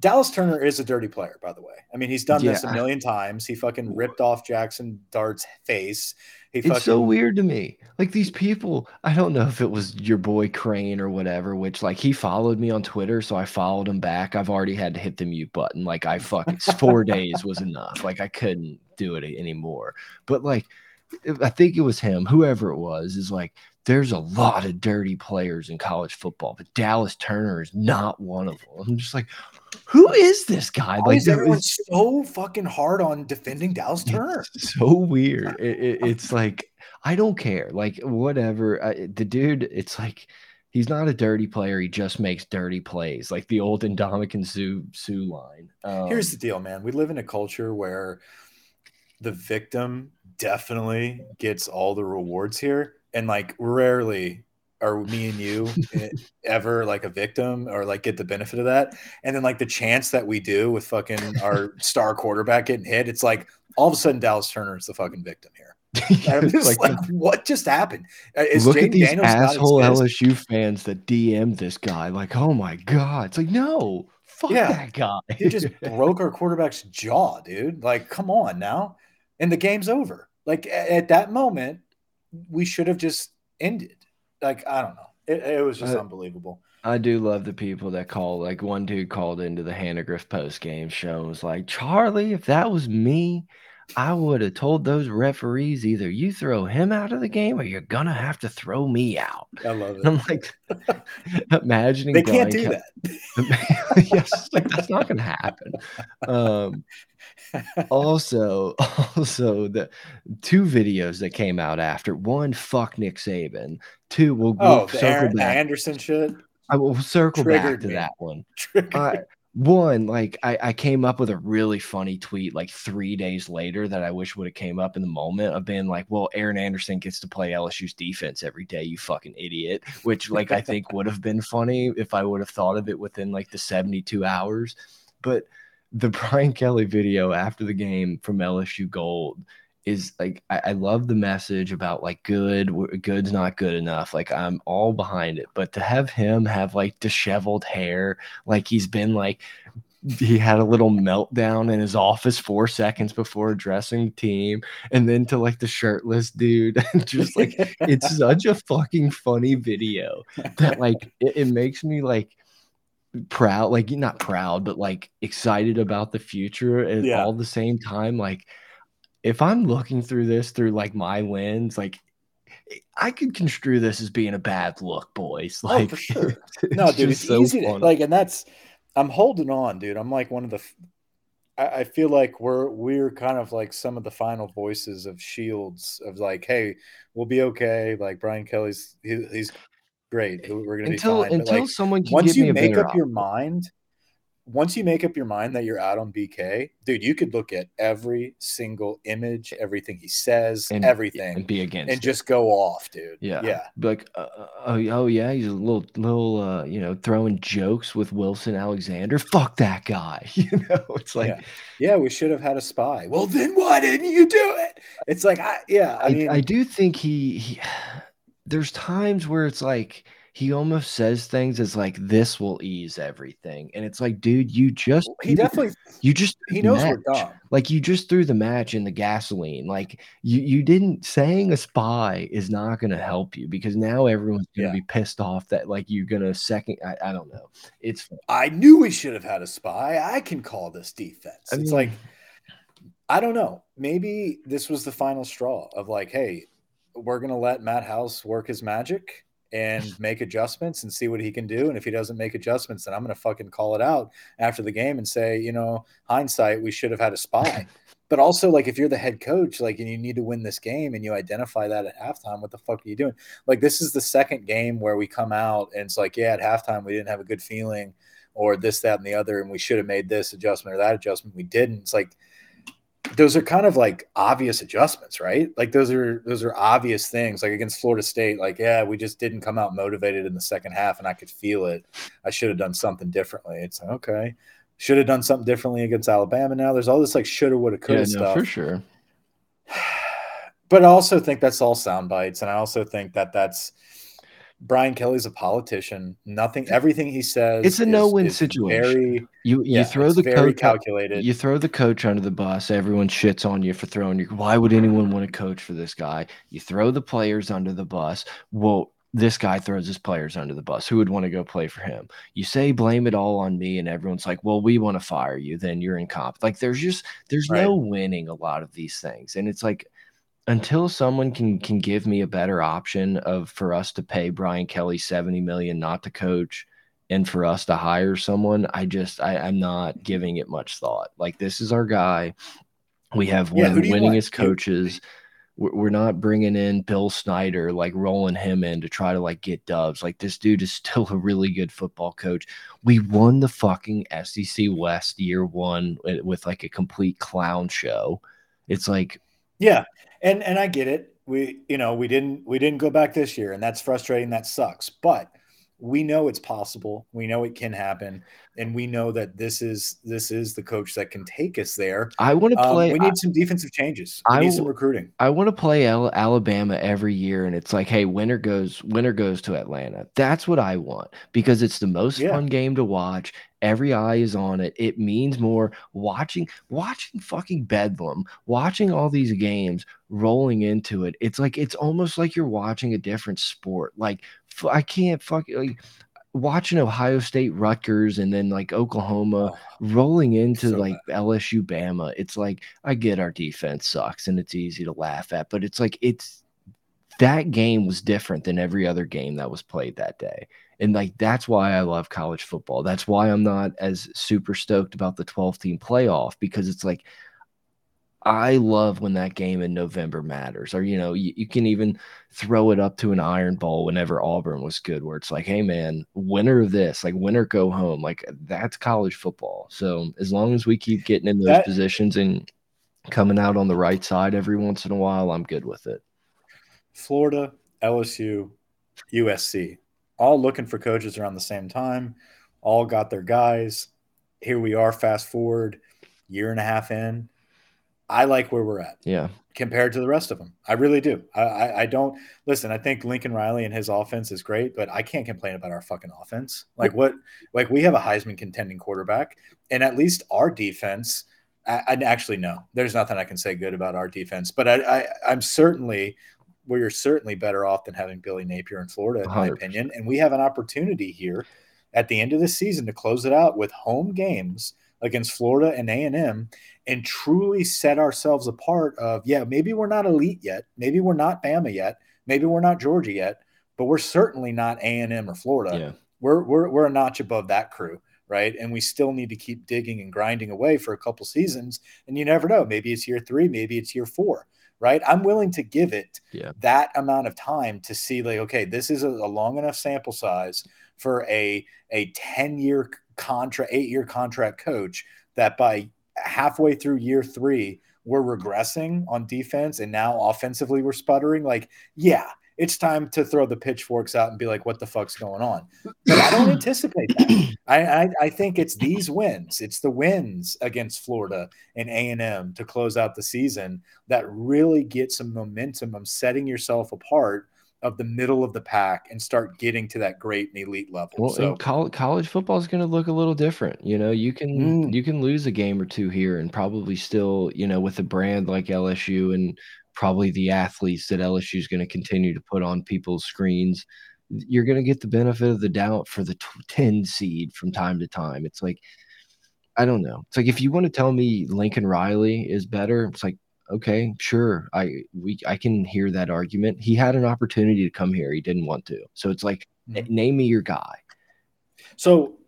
Dallas Turner is a dirty player, by the way. I mean, he's done yeah. this a million times. He fucking ripped off Jackson Dart's face. He it's so weird to me. Like these people, I don't know if it was your boy Crane or whatever, which like he followed me on Twitter, so I followed him back. I've already had to hit the mute button. Like I fucking four *laughs* days was enough. Like I couldn't do it anymore. But like I think it was him, whoever it was, is like there's a lot of dirty players in college football, but Dallas Turner is not one of them. I'm just like, who is this guy? Why like, is everyone is, so fucking hard on defending Dallas Turner? So weird. It, it, it's like I don't care. Like whatever. I, the dude, it's like he's not a dirty player. He just makes dirty plays, like the old Ndamukong Suh Suh line. Um, Here's the deal, man. We live in a culture where the victim definitely gets all the rewards here, and like rarely are me and you ever like a victim or like get the benefit of that? And then like the chance that we do with fucking our star quarterback getting hit, it's like all of a sudden Dallas Turner is the fucking victim here. *laughs* I'm just like, like, what just happened? Uh, is look Jayden at these Daniels asshole LSU fans that DM this guy. Like, oh my god! It's like, no, fuck yeah. that guy. he just broke our quarterback's jaw, dude. Like, come on now, and the game's over. Like at that moment, we should have just ended like I don't know. It, it was just uh, unbelievable. I do love the people that call. Like one dude called into the Hannah post game show and was like, "Charlie, if that was me, I would have told those referees either you throw him out of the game or you're gonna have to throw me out." I love *laughs* it. I'm like, *laughs* imagining they can't do that. *laughs* yes, like that's not gonna happen. Um, also, also the two videos that came out after one, fuck Nick Saban. Two, we'll, we'll oh, circle back. Anderson shit. I will circle back to me. that one. Uh, one, like I, I came up with a really funny tweet like three days later that I wish would have came up in the moment of being like, well, Aaron Anderson gets to play LSU's defense every day, you fucking idiot. Which like I think would have *laughs* been funny if I would have thought of it within like the 72 hours. But the *laughs* Brian Kelly video after the game from LSU Gold is like I, I, love the message about like good good's not good enough like i'm all behind it but to have him have like disheveled hair like he's been like he had a little meltdown in his office four seconds before addressing the team and then to like the shirtless dude *laughs* just like it's *laughs* such a fucking funny video that like *laughs* it, it makes me like proud, like not proud, but like excited about the future at yeah. all the same time. Like if I'm looking through this through like my lens, like I could construe this as being a bad look, boys. Like oh, for sure. *laughs* no, dude, it's so easy to, like, and that's I'm holding on, dude. I'm like one of the I, I feel like we're we're kind of like some of the final voices of shields of like, hey, we'll be okay. Like Brian Kelly's he, he's great. We're gonna until, be fine. Until like, someone once you make up your mind, once you make up your mind that you're out on BK, dude, you could look at every single image, everything he says, and, everything, and be against, and it. just go off, dude. Yeah, yeah. like, uh, uh, oh, oh yeah, he's a little, little, uh, you know, throwing jokes with Wilson Alexander. *laughs* Fuck that guy. *laughs* You know, it's like, yeah, yeah we should have had a spy. Well, then why didn't you do it? It's like, I, yeah, I, I mean, I do think he, he *sighs* there's times where it's like he almost says things as like this will ease everything, and it's like, dude, you just he definitely you just he knows match. we're dumb. Like you just threw the match in the gasoline. Like you you didn't saying a spy is not going to help you because now everyone's going to Yeah. be pissed off that like you're going to second. I, I don't know. It's I knew we should have had a spy. I can call this defense. I it's mean- like I don't know. Maybe this was the final straw of like, hey, we're gonna let Matt House work his magic and make adjustments and see what he can do. And if he doesn't make adjustments, then I'm gonna fucking call it out after the game and say, you know, hindsight, we should have had a spy. *laughs* But also, like, if you're the head coach, like, and you need to win this game and you identify that at halftime, what the fuck are you doing? Like, this is the second game where we come out and it's like, yeah, at halftime, we didn't have a good feeling or this, that, and the other, and we should have made this adjustment or that adjustment. We didn't. It's like those are kind of like obvious adjustments, right? Like those are those are obvious things. Like against Florida State, like yeah, we just didn't come out motivated in the second half, and I could feel it. I should have done something differently. It's like, okay. Should have done something differently against Alabama. Now there's all this like shoulda, woulda, coulda yeah, no, stuff for sure. *sighs* but I also think that's all sound bites, and I also think that that's Brian Kelly's a politician. Nothing, everything he says, It's a no-win situation. Very, You you yeah, throw the very coach calculated. You throw the coach under the bus. Everyone shits on you for throwing your. Why would anyone want to coach for this guy? You throw the players under the bus. Well, this guy throws his players under the bus. Who would want to go play for him? You say blame it all on me, and everyone's like, "Well, we want to fire you." Then you're incompetent. Like there's just there's no winning a lot of these things, and it's like until someone can can give me a better option of for us to pay Brian Kelly 70 million not to coach and for us to hire someone, I just I, I'm not giving it much thought. Like this is our guy. We have one Yeah, of who the do you want? winningest coaches. We're not bringing in Bill Snyder, like rolling him in to try to like get dubs. Like this dude is still a really good football coach. We won the fucking SEC West year one with, with like a complete clown show. It's like Yeah, and and I get it. We you know we didn't we didn't go back this year, and that's frustrating. That sucks. But we know it's possible. We know it can happen, and we know that this is this is the coach that can take us there. I want to Um, play. we need some defensive changes. We I need some recruiting. I want to play Al Alabama every year, and it's like, hey, winner goes, winner goes to Atlanta. That's what I want because it's the most Yeah. fun game to watch. Every eye is on it. It means more watching, watching fucking Bedlam, watching all these games rolling into it. It's like it's almost like you're watching a different sport. Like I can't fucking like watching Ohio State, Rutgers, and then like Oklahoma Oh, rolling into so like LSU Bama, it's like I get our defense sucks and it's easy to laugh at, but it's like it's that game was different than every other game that was played that day. And like that's why I love college football. That's why I'm not as super stoked about the 12 team playoff because it's like I love when that game in November matters. Or, you know, you, you can even throw it up to an iron bowl whenever Auburn was good, where it's like, hey, man, winner of this, like winner go home. Like that's college football. So as long as we keep getting in those That- positions and coming out on the right side every once in a while, I'm good with it. Florida, LSU, USC, all looking for coaches around the same time. All got their guys. Here we are. Fast forward, year and a half in. I like where we're at. Yeah. compared to the rest of them. I really do. I, I, I don't listen. I think Lincoln Riley and his offense is great, but I can't complain about our fucking offense. Like what? Like we have a Heisman contending quarterback, and at least our defense. I, I actually no. There's nothing I can say good about our defense, but I, I I'm certainly we're certainly better off than having Billy Napier in Florida, in my 100%. opinion. And we have an opportunity here at the end of the season to close it out with home games against Florida and A and truly set ourselves apart of yeah maybe we're not elite yet. Maybe we're not bama yet. Maybe we're not georgia yet but we're certainly not a&m or florida. Yeah. we're, we're, we're a notch above that crew right? And we still need to keep digging and grinding away for a couple seasons. And you never know. Maybe it's year three. Maybe it's year four right i'm willing to give it Yeah. that amount of time to see like okay this is a, a long enough sample size for a a 10 year contract 8 year contract coach that by halfway through year three, we're regressing on defense and now offensively we're sputtering. Like, yeah, it's time to throw the pitchforks out and be like, what the fuck's going on? But I don't anticipate that. I, I, I think it's these wins. It's the wins against Florida and A&M to close out the season that really get some momentum of setting yourself apart of the middle of the pack and start getting to that great and elite level. Well, so college, college football is going to look a little different. You know, you can mm. you can lose a game or two here and probably still, you know, with a brand like LSU and probably the athletes that LSU is going to continue to put on people's screens, you're going to get the benefit of the doubt for the 10 seed from time to time. It's like I don't know. It's like if you want to tell me Lincoln Riley is better, it's like okay, sure. I we I can hear that argument. He had an opportunity to come here. He didn't want to. So it's like mm-hmm. name me your guy. So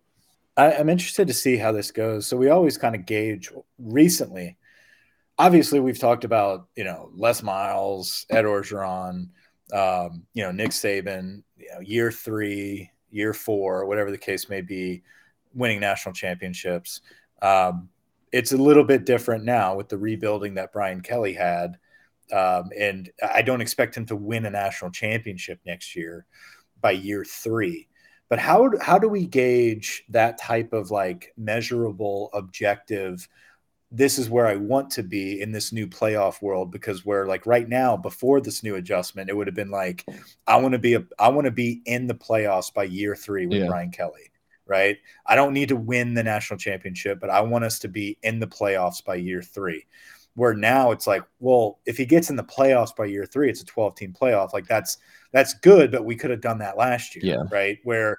I, I'm interested to see how this goes. So we always kind of gauge recently. Obviously, we've talked about, you know, Les Miles, Ed Orgeron, um, you know, Nick Saban, you know, year three, year four, whatever the case may be, winning national championships. Um, it's a little bit different now with the rebuilding that Brian Kelly had. Um, and I don't expect him to win a national championship next year by year three. But how how do we gauge that type of like measurable objective? This is where I want to be in this new playoff world because where like right now before this new adjustment, it would have been like I want to be a I want to be in the playoffs by year three with yeah. Brian Kelly right? I don't need to win the national championship, but I want us to be in the playoffs by year three. Where now it's like, well, if he gets in the playoffs by year three, it's a 12 team playoff. Like that's that's good, but we could have done that last year, yeah. right? Where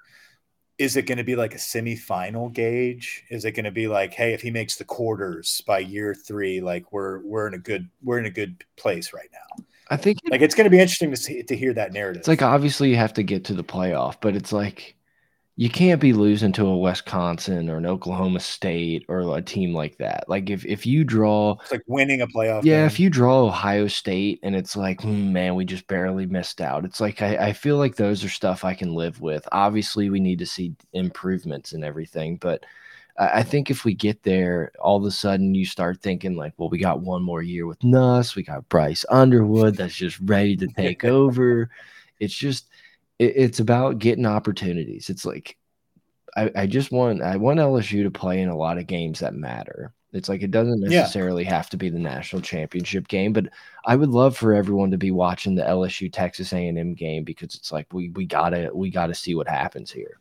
is it going to be like a semifinal gauge? Is it going to be like, hey, if he makes the quarters by year three, like we're we're in a good we're in a good place right now. I think like it's going to be interesting to see to hear that narrative. It's like obviously you have to get to the playoff, but it's like you can't be losing to a Wisconsin or an Oklahoma State or a team like that. Like if if you draw, it's like winning a playoff. Yeah, game. if you draw Ohio State and it's like, hmm, man, we just barely missed out. It's like I, I feel like those are stuff I can live with. Obviously, we need to see improvements and everything, but I, I think if we get there, all of a sudden you start thinking like, well, we got one more year with Nuss, we got Bryce Underwood that's just ready to take *laughs* over. It's just it, it's about getting opportunities. It's like I, I just want I want LSU to play in a lot of games that matter. It's like it doesn't necessarily yeah. have to be the national championship game, but I would love for everyone to be watching the LSU Texas A&M game because it's like we we gotta we gotta see what happens here.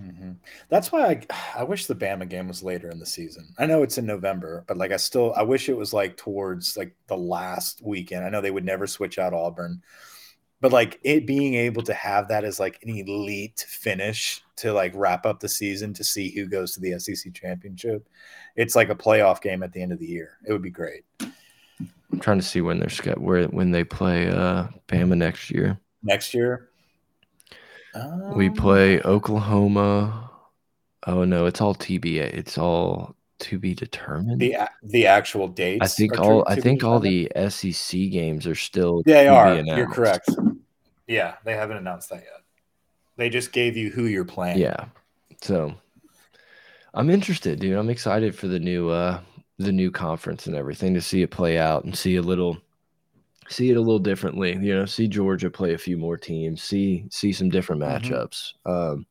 Mm -hmm. That's why I *sighs* I wish the Bama game was later in the season. I know it's in November, but like I still I wish it was like towards like the last weekend. I know they would never switch out Auburn but like it being able to have that as like an elite finish to like wrap up the season to see who goes to the SEC championship, it's like a playoff game at the end of the year. It would be great. I'm trying to see when they're where when they play uh Bama next year. Next year, um, we play Oklahoma. Oh no, it's all TBA. It's all to be determined. The the actual dates. I think all I think all the SEC games are still. They are. You're correct. Yeah, they haven't announced that yet. They just gave you who you're playing. Yeah. So I'm interested, dude. I'm excited for the new uh the new conference and everything to see it play out and see a little see it a little differently. You know, see Georgia play a few more teams, see see some different mm-hmm. matchups. Mm -hmm. Um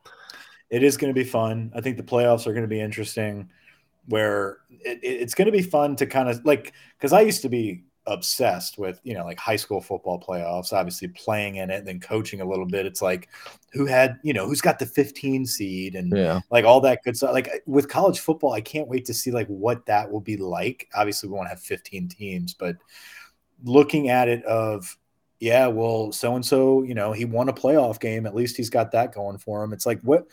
it is going to be fun. I think the playoffs are going to be interesting where it, it's going to be fun to kind of like because I used to be obsessed with you know like high school football playoffs obviously playing in it and then coaching a little bit. It's like who had you know who's got the 15 seed and yeah. like all that good stuff. Like with college football i can't wait to see like what that will be like. Obviously we won't have 15 teams but looking at it of yeah well so and so you know he won a playoff game at least he's got that going for him. It's like what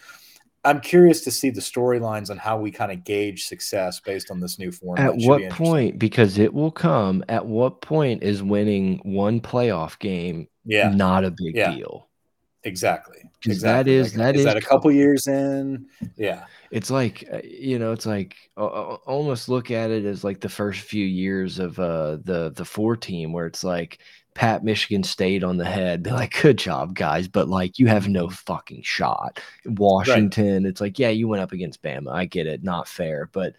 I'm curious to see the storylines on how we kind of gauge success based on this new format. At what point? Because it will come. At what point is winning one playoff game yeah. not a big yeah. deal? Exactly. Because exactly. that is like, that is, is that a couple years in. Yeah. It's like uh, you know, it's like uh, almost look at it as like the first few years of uh, the the four team, where it's like pat Michigan State on the head, be like, good job, guys. But like, you have no fucking shot. Washington, right. it's like, yeah, you went up against Bama. I get it. Not fair. But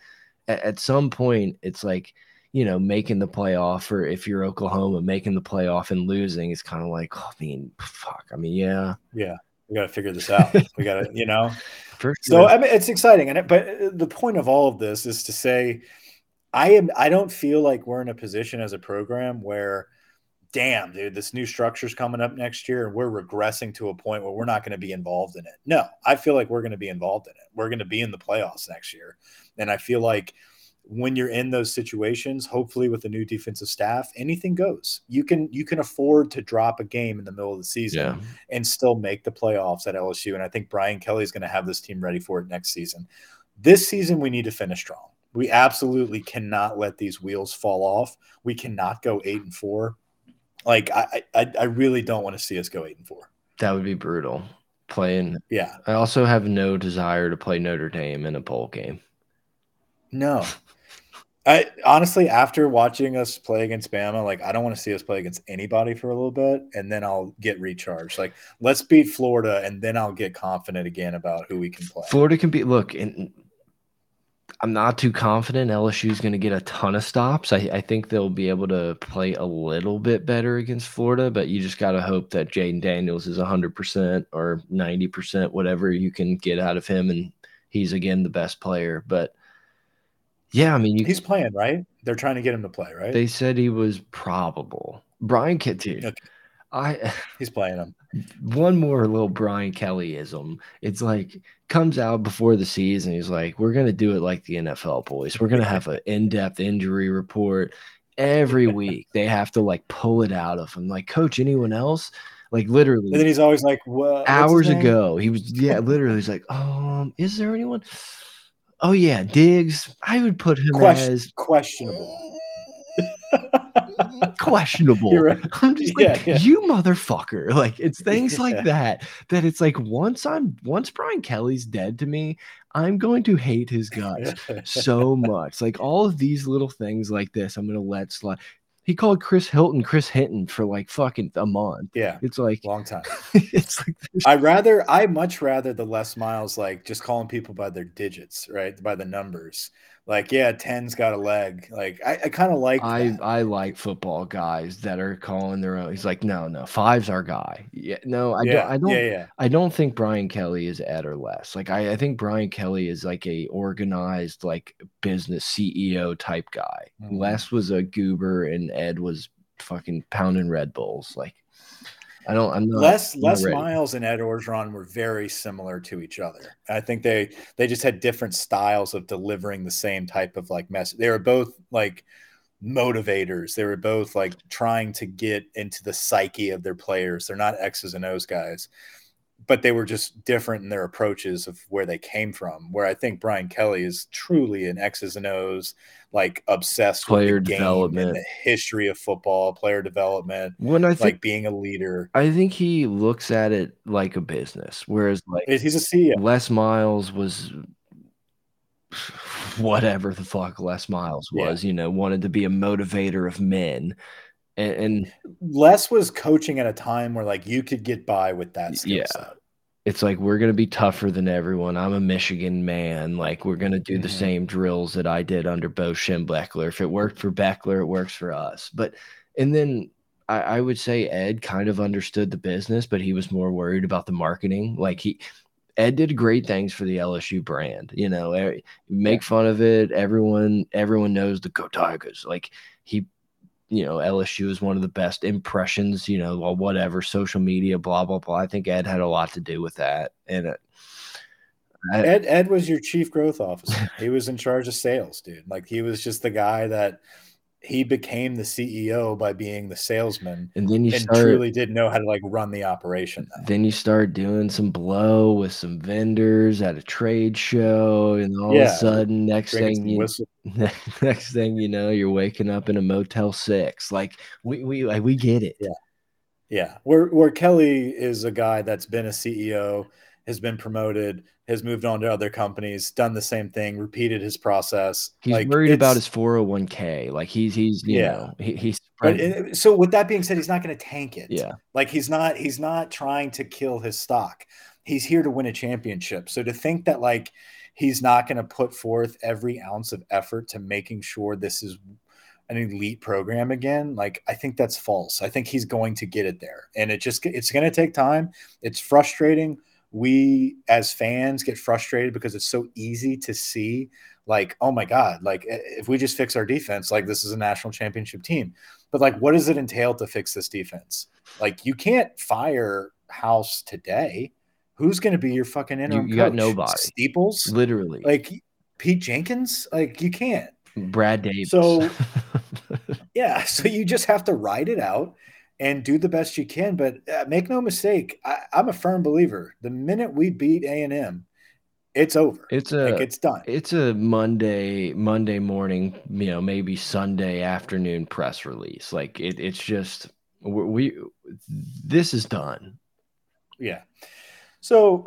at, at, some point, it's like, you know, making the playoff, or if you're Oklahoma, making the playoff and losing is kind of like, oh, I mean, fuck. I mean, yeah. Yeah. We got to figure this out. *laughs* we got to, you know. So, I mean, it's exciting. And it, but uh, the point of all of this is to say, I am, I don't feel like we're in a position as a program where, damn, dude, this new structure's coming up next year and we're regressing to a point where we're not going to be involved in it. No, I feel like we're going to be involved in it. We're going to be in the playoffs next year. And I feel like when you're in those situations, hopefully with the new defensive staff, anything goes. You can you can afford to drop a game in the middle of the season yeah. and still make the playoffs at LSU. And I think Brian Kelly is going to have this team ready for it next season. This season, we need to finish strong. We absolutely cannot let these wheels fall off. We cannot go eight and four. Like I, I, I really don't want to see us go eight and four. That would be brutal. Playing, yeah. I also have no desire to play Notre Dame in a bowl game. No, I honestly, after watching us play against Bama, like I don't want to see us play against anybody for a little bit, and then I'll get recharged. Like let's beat Florida, and then I'll get confident again about who we can play. Florida can be look, and I'm not too confident LSU is going to get a ton of stops. I, I, think they'll be able to play a little bit better against Florida, but you just got to hope that Jayden Daniels is 100% or 90%, whatever you can get out of him, and he's again the best player. But yeah, I mean, you, he's playing, right? They're trying to get him to play, right? They said he was probable. Brian Kitty. Okay. I he's playing him. One more little Brian Kellyism. It's like comes out before the season. He's like, "We're gonna do it like the NFL boys. We're gonna have an in-depth injury report every *laughs* week. They have to like pull it out of him. Like, coach, anyone else? Like literally. And then he's always like, "What?" Hours ago, he was yeah, *laughs* literally. He's like, "Um, is there anyone?" Oh yeah, Diggs. I would put him Question, as questionable. *laughs* questionable. Right. I'm just yeah, like, yeah. you motherfucker. Like it's things *laughs* yeah. like that. That it's like once I'm once Brian Kelly's dead to me, I'm going to hate his guts *laughs* so much. Like all of these little things like this, I'm gonna let slide. He called Chris Hilton Chris Hinton for like fucking a month. Yeah. It's like long time. it's like I rather I much rather the Les Miles like just calling people by their digits, right? By the numbers like yeah 10's got a leg like i, I kind of like i that. i like football guys that are calling their own he's like no no five's our guy yeah no i yeah, don't i don't yeah, yeah. i don't think brian kelly is ed or less like I, I think brian kelly is like a organized like business ceo type guy mm -hmm. les was a goober and ed was fucking pounding red bulls like I don't. I'm not. Les Les Miles and Ed Orgeron were very similar to each other. I think they they just had different styles of delivering the same type of like message. They were both like motivators. They were both like trying to get into the psyche of their players. They're not X's and O's guys but they were just different in their approaches of where they came from. Where I think Brian Kelly is truly an X's and O's, like obsessed player with the development, the history of football, player development. When I think, like being a leader, I think he looks at it like a business. Whereas, like he's a CEO. Les Miles was whatever the fuck Les Miles was. Yeah. You know, wanted to be a motivator of men and, and Les was coaching at a time where like you could get by with that skill yeah. set. It's like we're gonna be tougher than everyone. I'm a Michigan man. Like we're gonna do mm -hmm. the mm-hmm. same drills that I did under Bo Schembechler. If it worked for Beckler, it works for us. But and then I, I would say Ed kind of understood the business, but he was more worried about the marketing. Like he Ed did great things for the LSU brand. You know, make fun of it. Everyone, everyone knows the Go Tigers. Like he you know, LSU is one of the best impressions, you know, or whatever, social media, blah, blah, blah. I think Ed had a lot to do with that. And it, I, Ed, Ed was your chief growth officer. he was in charge of sales, dude. Like he was just the guy that he became the CEO by being the salesman, and then you and start, truly didn't know how to like run the operation. Though. Then you start doing some blow with some vendors at a trade show, and all yeah, of a sudden, next thing you *laughs* next thing you know, you're waking up in a Motel Six. Like we we like, we get it. Yeah, yeah. Where where Kelly is a guy that's been a CEO, has been promoted, has moved on to other companies, done the same thing, repeated his process. He's like, worried about his 401k. Like he's he's you yeah. know, he, he's but, uh, so with that being said, he's not going to tank it. Yeah. Like he's not he's not trying to kill his stock. He's here to win a championship. So to think that like he's not going to put forth every ounce of effort to making sure this is an elite program again like i think that's false. I think he's going to get it there. And it just it's going to take time. It's frustrating. We as fans get frustrated because it's so easy to see like oh my god like if we just fix our defense like this is a national championship team. But like what does it entail to fix this defense? Like you can't fire house today who's going to be your fucking interim you, you coach? got nobody steeples literally like pete jenkins like you can't brad davis so *laughs* yeah so you just have to ride it out and do the best you can but uh, make no mistake I, i'm a firm believer the minute we beat a&m it's over. It's a like it's done. It's a Monday Monday morning, you know, maybe Sunday afternoon press release. Like it, it's just we, we this is done. Yeah. So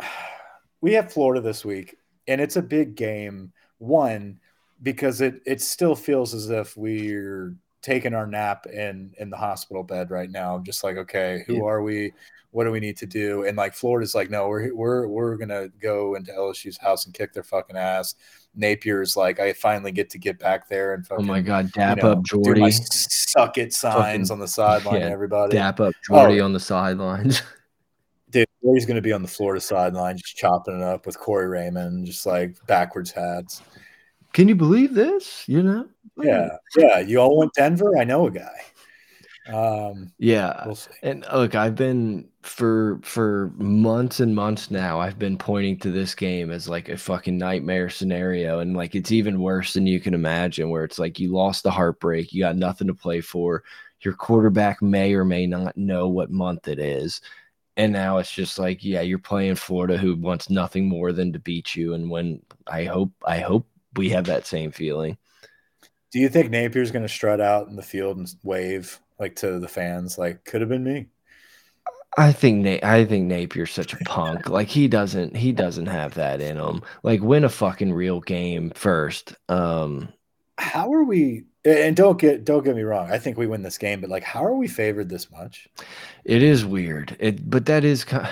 we have Florida this week, and it's a big game. One because it it still feels as if we're taking our nap in in the hospital bed right now. Just like, okay, who yeah. are we? what do we need to do? And like Florida's like, no, we're we're we're gonna go into LSU's house and kick their fucking ass. Napier's like, I finally get to get back there and fucking, oh my god, dap you know, up Jordy, do my suck it signs fucking, on the sideline. Yeah, everybody, dap up oh, Jordy oh. on the sidelines. *laughs* Dude, Jordy's gonna be on the Florida sideline, just chopping it up with Corey Raymond, just like backwards hats. Can you believe this? You know? Yeah, yeah. You all want Denver. I know a guy. Um, yeah, we'll and look, I've been for for months and months now. I've been pointing to this game as like a fucking nightmare scenario, and like it's even worse than you can imagine. Where it's like you lost the heartbreak, you got nothing to play for. Your quarterback may or may not know what month it is, and now it's just like, yeah, you're playing Florida, who wants nothing more than to beat you. And when I hope, I hope we have that same feeling. Do you think Napier's going to strut out in the field and wave like to the fans, like could have been me. I think Na- I think Napier's such a punk. like he doesn't he doesn't have that in him. Like win a fucking real game first. Um how are we and don't get don't get me wrong. I think we win this game, but like how are we favored this much? It is weird. It but that is kind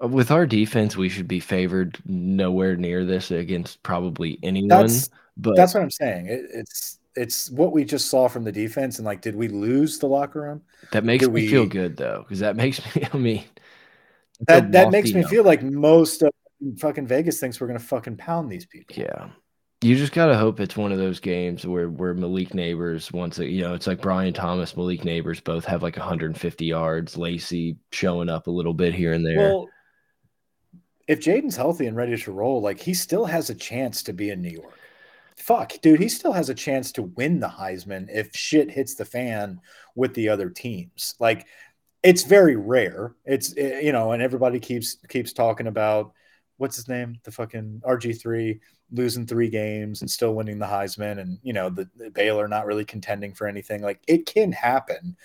of, with our defense we should be favored nowhere near this against probably anyone. That's, but that's what I'm saying. It, it's it's what we just saw from the defense and like did we lose the locker room that makes did me we, feel good though because that *laughs* makes me i mean that that makes me feel like most of fucking vegas thinks we're gonna fucking pound these people yeah you just gotta hope it's one of those games where where Malik Nabers once you know it's like Brian Thomas, Malik Nabers both have like 150 yards. Lacy showing up a little bit here and there. Well, if Jayden's healthy and ready to roll, like he still has a chance to be in New York fuck, dude, he still has a chance to win the Heisman if shit hits the fan with the other teams. Like it's very rare. It's eh, you know, and everybody keeps keeps talking about what's his name, the fucking RG three losing three games and still winning the Heisman, and you know the, the Baylor not really contending for anything. Like it can happen.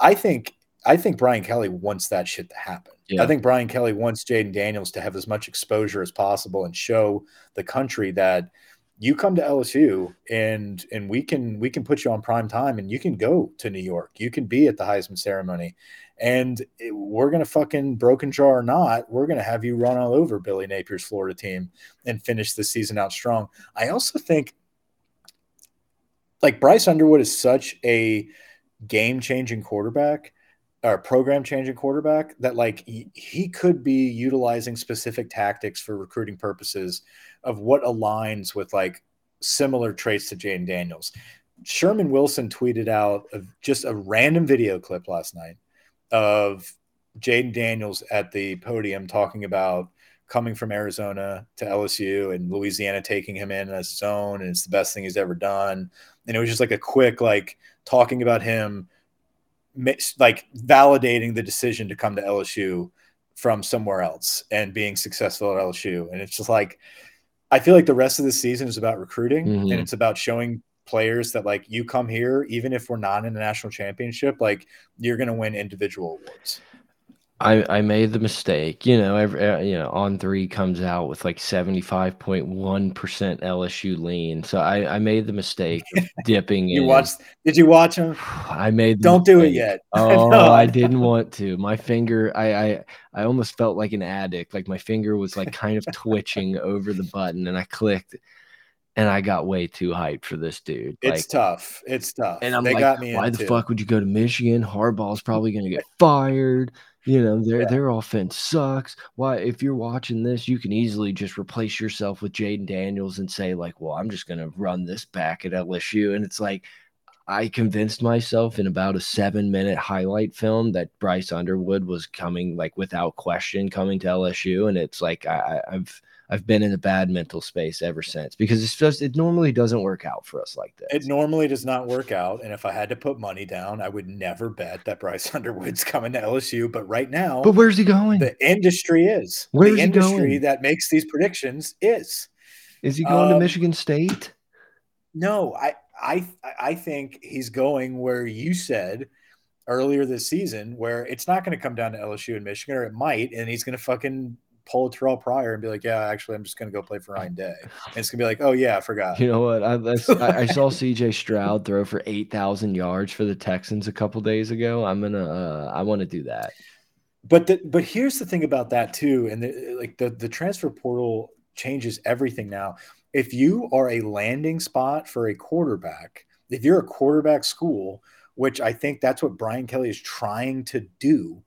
I think I think Brian Kelly wants that shit to happen. Yeah. I think Brian Kelly wants Jayden Daniels to have as much exposure as possible and show the country that you come to LSU and and we can we can put you on prime time and you can go to New York. You can be at the Heisman ceremony. And we're gonna fucking broken jaw or not, we're gonna have you run all over Billy Napier's Florida team and finish the season out strong. I also think like Bryce Underwood is such a game changing quarterback or program changing quarterback that like he, could be utilizing specific tactics for recruiting purposes of what aligns with like similar traits to Jayden Daniels. Sherman Wilson tweeted out just a random video clip last night of Jayden Daniels at the podium talking about coming from Arizona to LSU and Louisiana taking him in as his own, and it's the best thing he's ever done. And it was just like a quick like talking about him, like validating the decision to come to LSU from somewhere else and being successful at LSU. And it's just like I feel like the rest of the season is about recruiting mm-hmm. and it's about showing players that like you come here, even if we're not in a national championship, like you're going to win individual awards. I, I made the mistake, you know, every, uh, you know, on three comes out with like 75.1% LSU lean. So I, I made the mistake of *laughs* dipping you in. watched, did you watch them? I made, don't mistake. do it yet. *laughs* Oh, no. I *laughs* didn't want to. My finger, I, I, I almost felt like an addict. Like my finger was like kind of twitching over the button and I clicked and I got way too hyped for this dude. It's like, tough. It's tough. And I'm they like, why the too. fuck would you go to Michigan? Harbaugh's probably going to get *laughs* fired You know, their yeah. their offense sucks. Why, if you're watching this, you can easily just replace yourself with Jayden Daniels and say, like, well, I'm just gonna run this back at LSU. And it's like I convinced myself in about a seven minute highlight film that Bryce Underwood was coming, like without question, coming to LSU. And it's like I, I've I've been in a bad mental space ever since because it's just it normally doesn't work out for us like this. It normally does not work out. And if I had to put money down, I would never bet that Bryce *laughs* Underwood's coming to LSU. But right now, but where's he going? The industry is where's the industry that makes these predictions is. Is he going um, to Michigan State? No, I I I think he's going where you said earlier this season, where it's not going to come down to LSU and Michigan, or it might, and he's going to fucking pull a Terrell Pryor and be like, "Yeah, actually, I'm just going to go play for Ryan Day," and it's going to be like, "Oh yeah, I forgot." You know what? I, I saw *laughs* C.J. Stroud throw for eight thousand yards for the Texans a couple days ago. I'm gonna, uh, I want to do that. But the, but here's the thing about that too, and the, like the the transfer portal changes everything now. If you are a landing spot for a quarterback, if you're a quarterback school, which I think that's what Brian Kelly is trying to do,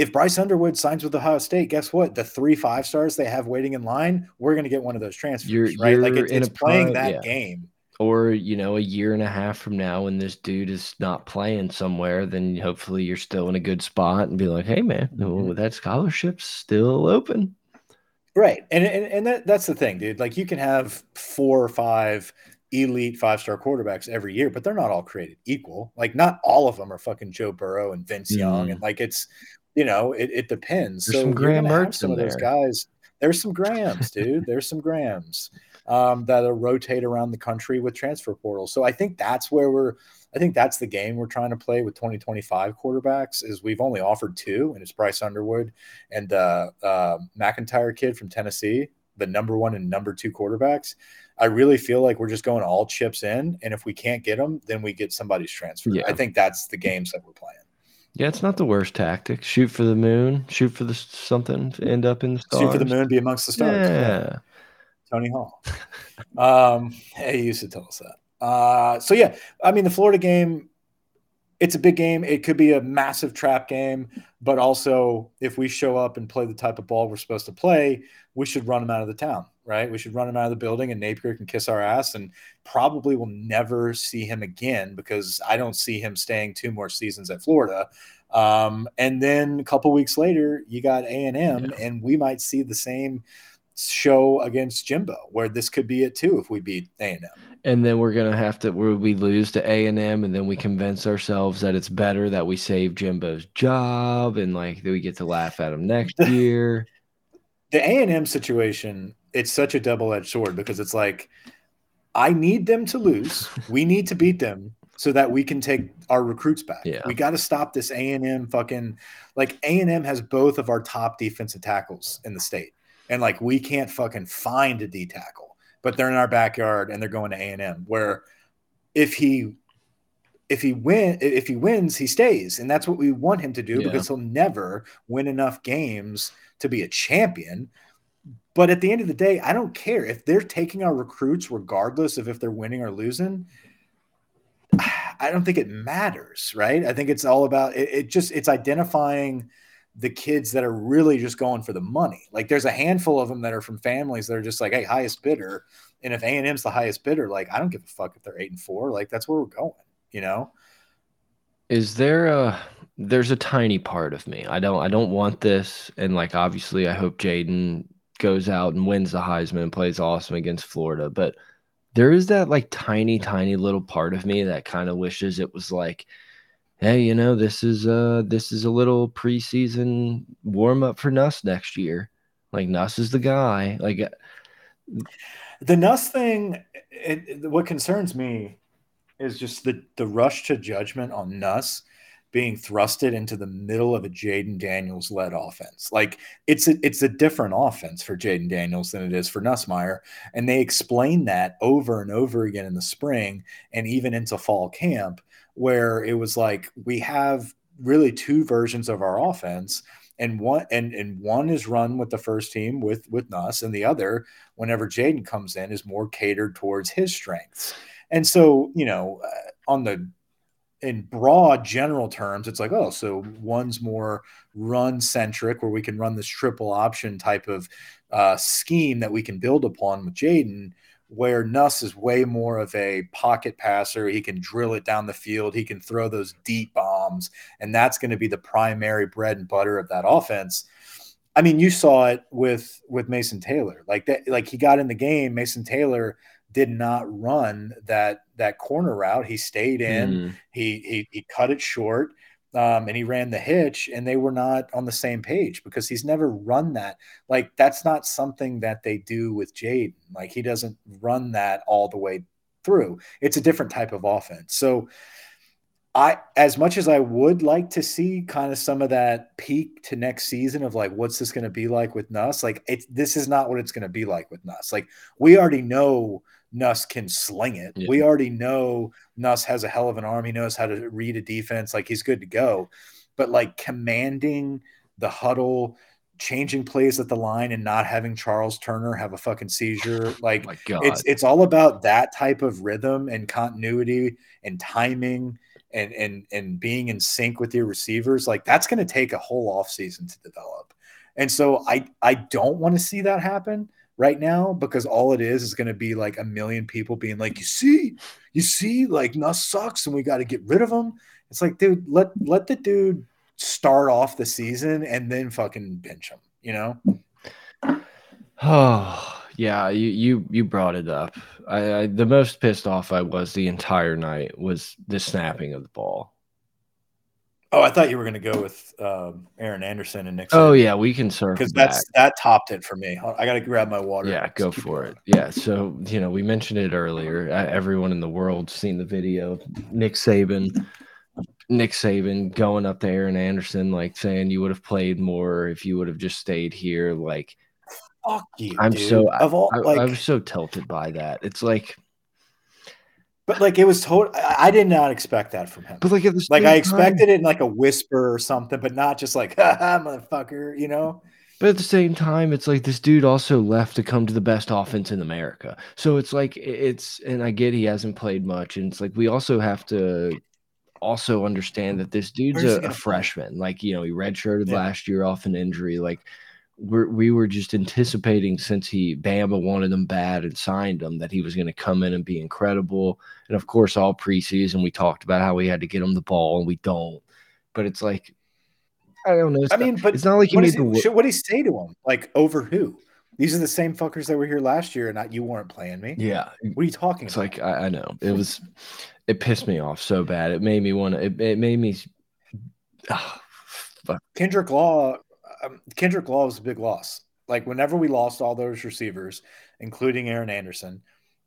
if Bryce Underwood signs with Ohio State, guess what? The three five stars they have waiting in line, we're going to get one of those transfers, you're, right? You're like it's, it's playing that yeah. game. Or you know, a year and a half from now, when this dude is not playing somewhere, then hopefully you're still in a good spot and be like, "Hey, man, mm-hmm. that scholarship's still open." Right, and and, and that, that's the thing, dude. Like you can have four or five elite five star quarterbacks every year, but they're not all created equal. Like not all of them are fucking Joe Burrow and Vince Young, mm. and like it's you know, it, it depends. There's so some Graham Mertz some of those guys. There's some grams, dude. There's some grams um, that'll rotate around the country with transfer portals. So I think that's where we're. I think that's the game we're trying to play with 2025 quarterbacks. Is we've only offered two, and it's Bryce Underwood and uh, uh, McIntyre kid from Tennessee, the number one and number two quarterbacks. I really feel like we're just going all chips in, and if we can't get them, then we get somebody's transfer. Yeah. I think that's the games that we're playing. Yeah, it's not the worst tactic. Shoot for the moon, shoot for the something, end up in the stars. Shoot for the moon, be amongst the stars. Yeah. yeah. Tony Hall. *laughs* um, he used to tell us that. Uh, so yeah, I mean the Florida game, it's a big game. It could be a massive trap game, but also if we show up and play the type of ball we're supposed to play, we should run them out of the town right? We should run him out of the building and Napier can kiss our ass and probably will never see him again because I don't see him staying two more seasons at Florida. Um, and then a couple weeks later, you got A and M, and we might see the same show against Jimbo, where this could be it too if we beat A and M. And then we're gonna have to where we lose to A and M, and then we convince ourselves that it's better that we save Jimbo's job, and like that we get to laugh at him next *laughs* year. The A and M situation it's such a double edged sword because it's like I need them to lose. *laughs* we need to beat them so that we can take our recruits back. Yeah. We got to stop this A and M fucking like A and M has both of our top defensive tackles in the state, and like we can't fucking find a D tackle, but they're in our backyard and they're going to A and M. Where if he if he win if he wins, he stays, and that's what we want him to do yeah. because he'll never win enough games to be a champion. But at the end of the day, I don't care if they're taking our recruits, regardless of if they're winning or losing. *sighs* I don't think it matters, right? I think it's all about it, it just it's identifying the kids that are really just going for the money. Like there's a handful of them that are from families that are just like, hey, highest bidder. And if A and M's the highest bidder, like I don't give a fuck if they're eight and four. Like that's where we're going, you know. Is there a there's a tiny part of me. I don't I don't want this. And like obviously I hope Jayden goes out and wins the Heisman and plays awesome against Florida. But there is that like tiny, tiny little part of me that kind of wishes it was like, hey, you know, this is uh this is a little preseason warm up for Nuss next year. Like Nuss is the guy. Like uh, the Nuss thing. It, what concerns me is just the the rush to judgment on Nuss being thrusted into the middle of a Jayden Daniels led offense. Like it's a, it's a different offense for Jayden Daniels than it is for Nussmeier. And they explain that over and over again in the spring and even into fall camp, where it was like we have really two versions of our offense. And one and, and one is run with the first team with with Nuss, and the other, whenever Jayden comes in, is more catered towards his strengths. And so, you know, uh, on the in broad general terms, it's like, oh, so one's more run centric, where we can run this triple option type of uh, scheme that we can build upon with Jayden, where Nuss is way more of a pocket passer. He can drill it down the field, he can throw those deep bombs, and that's going to be the primary bread and butter of that offense. I mean, you saw it with with Mason Taylor. Like that, like he got in the game. Mason Taylor did not run that that corner route. He stayed in. Mm. He, he he cut it short. Um, and he ran the hitch, and they were not on the same page because he's never run that. Like that's not something that they do with Jayden. Like he doesn't run that all the way through. It's a different type of offense. So I as much as I would like to see kind of some of that peak to next season of like what's this going to be like with Nuss, like it this is not what it's going to be like with Nuss. Like we already know Nuss can sling it. Yeah. We already know Nuss has a hell of an arm. He knows how to read a defense. Like he's good to go. But like commanding the huddle, changing plays at the line and not having Charles Turner have a fucking seizure. *sighs* Oh like oh it's it's all about that type of rhythm and continuity and timing and and and being in sync with your receivers, like that's going to take a whole offseason to develop. And so I I don't want to see that happen right now because all it is is going to be like a million people being like, you see, you see, like Nuss sucks and we got to get rid of him. It's like, dude, let let the dude start off the season and then fucking bench him, you know? Oh *sighs* yeah, you you you brought it up. I, I, the most pissed off I was the entire night was the snapping of the ball. Oh, I thought you were going to go with um, Aaron Anderson and Nick. Oh yeah, we can serve because that's that topped it for me. I got to grab my water. Yeah, go for it. Yeah, so you know we mentioned it earlier. Everyone in the world seen the video. Nick Saban, Nick Saban going up to Aaron Anderson, like saying you would have played more if you would have just stayed here. Like fuck you. I'm dude. so of all, I, like, I'm so tilted by that. It's like, but like it was total. I did not expect that from him. But like, like I expected time, it in like a whisper or something, but not just like, ha *laughs* motherfucker, you know. But at the same time, it's like this dude also left to come to the best offense in America. So it's like it's, and I get he hasn't played much, and it's like we also have to also understand that this dude's a, a freshman. Like you know, he redshirted yeah. last year off an injury. Like we're, we were just anticipating since he Bama wanted him bad and signed him that he was going to come in and be incredible. And of course, all preseason we talked about how we had to get him the ball, and we don't. But it's like I don't know. I mean, but it's not like you made the. What did he say to him? Like over who? These are the same fuckers that were here last year, and not you weren't playing me. Yeah. What are you talking it's about? like I, I, know it was. It pissed me off so bad. It made me want to. It, it made me. Oh, Kendrick Law um, Kendrick Law was a big loss. Like whenever we lost all those receivers, including Aaron Anderson,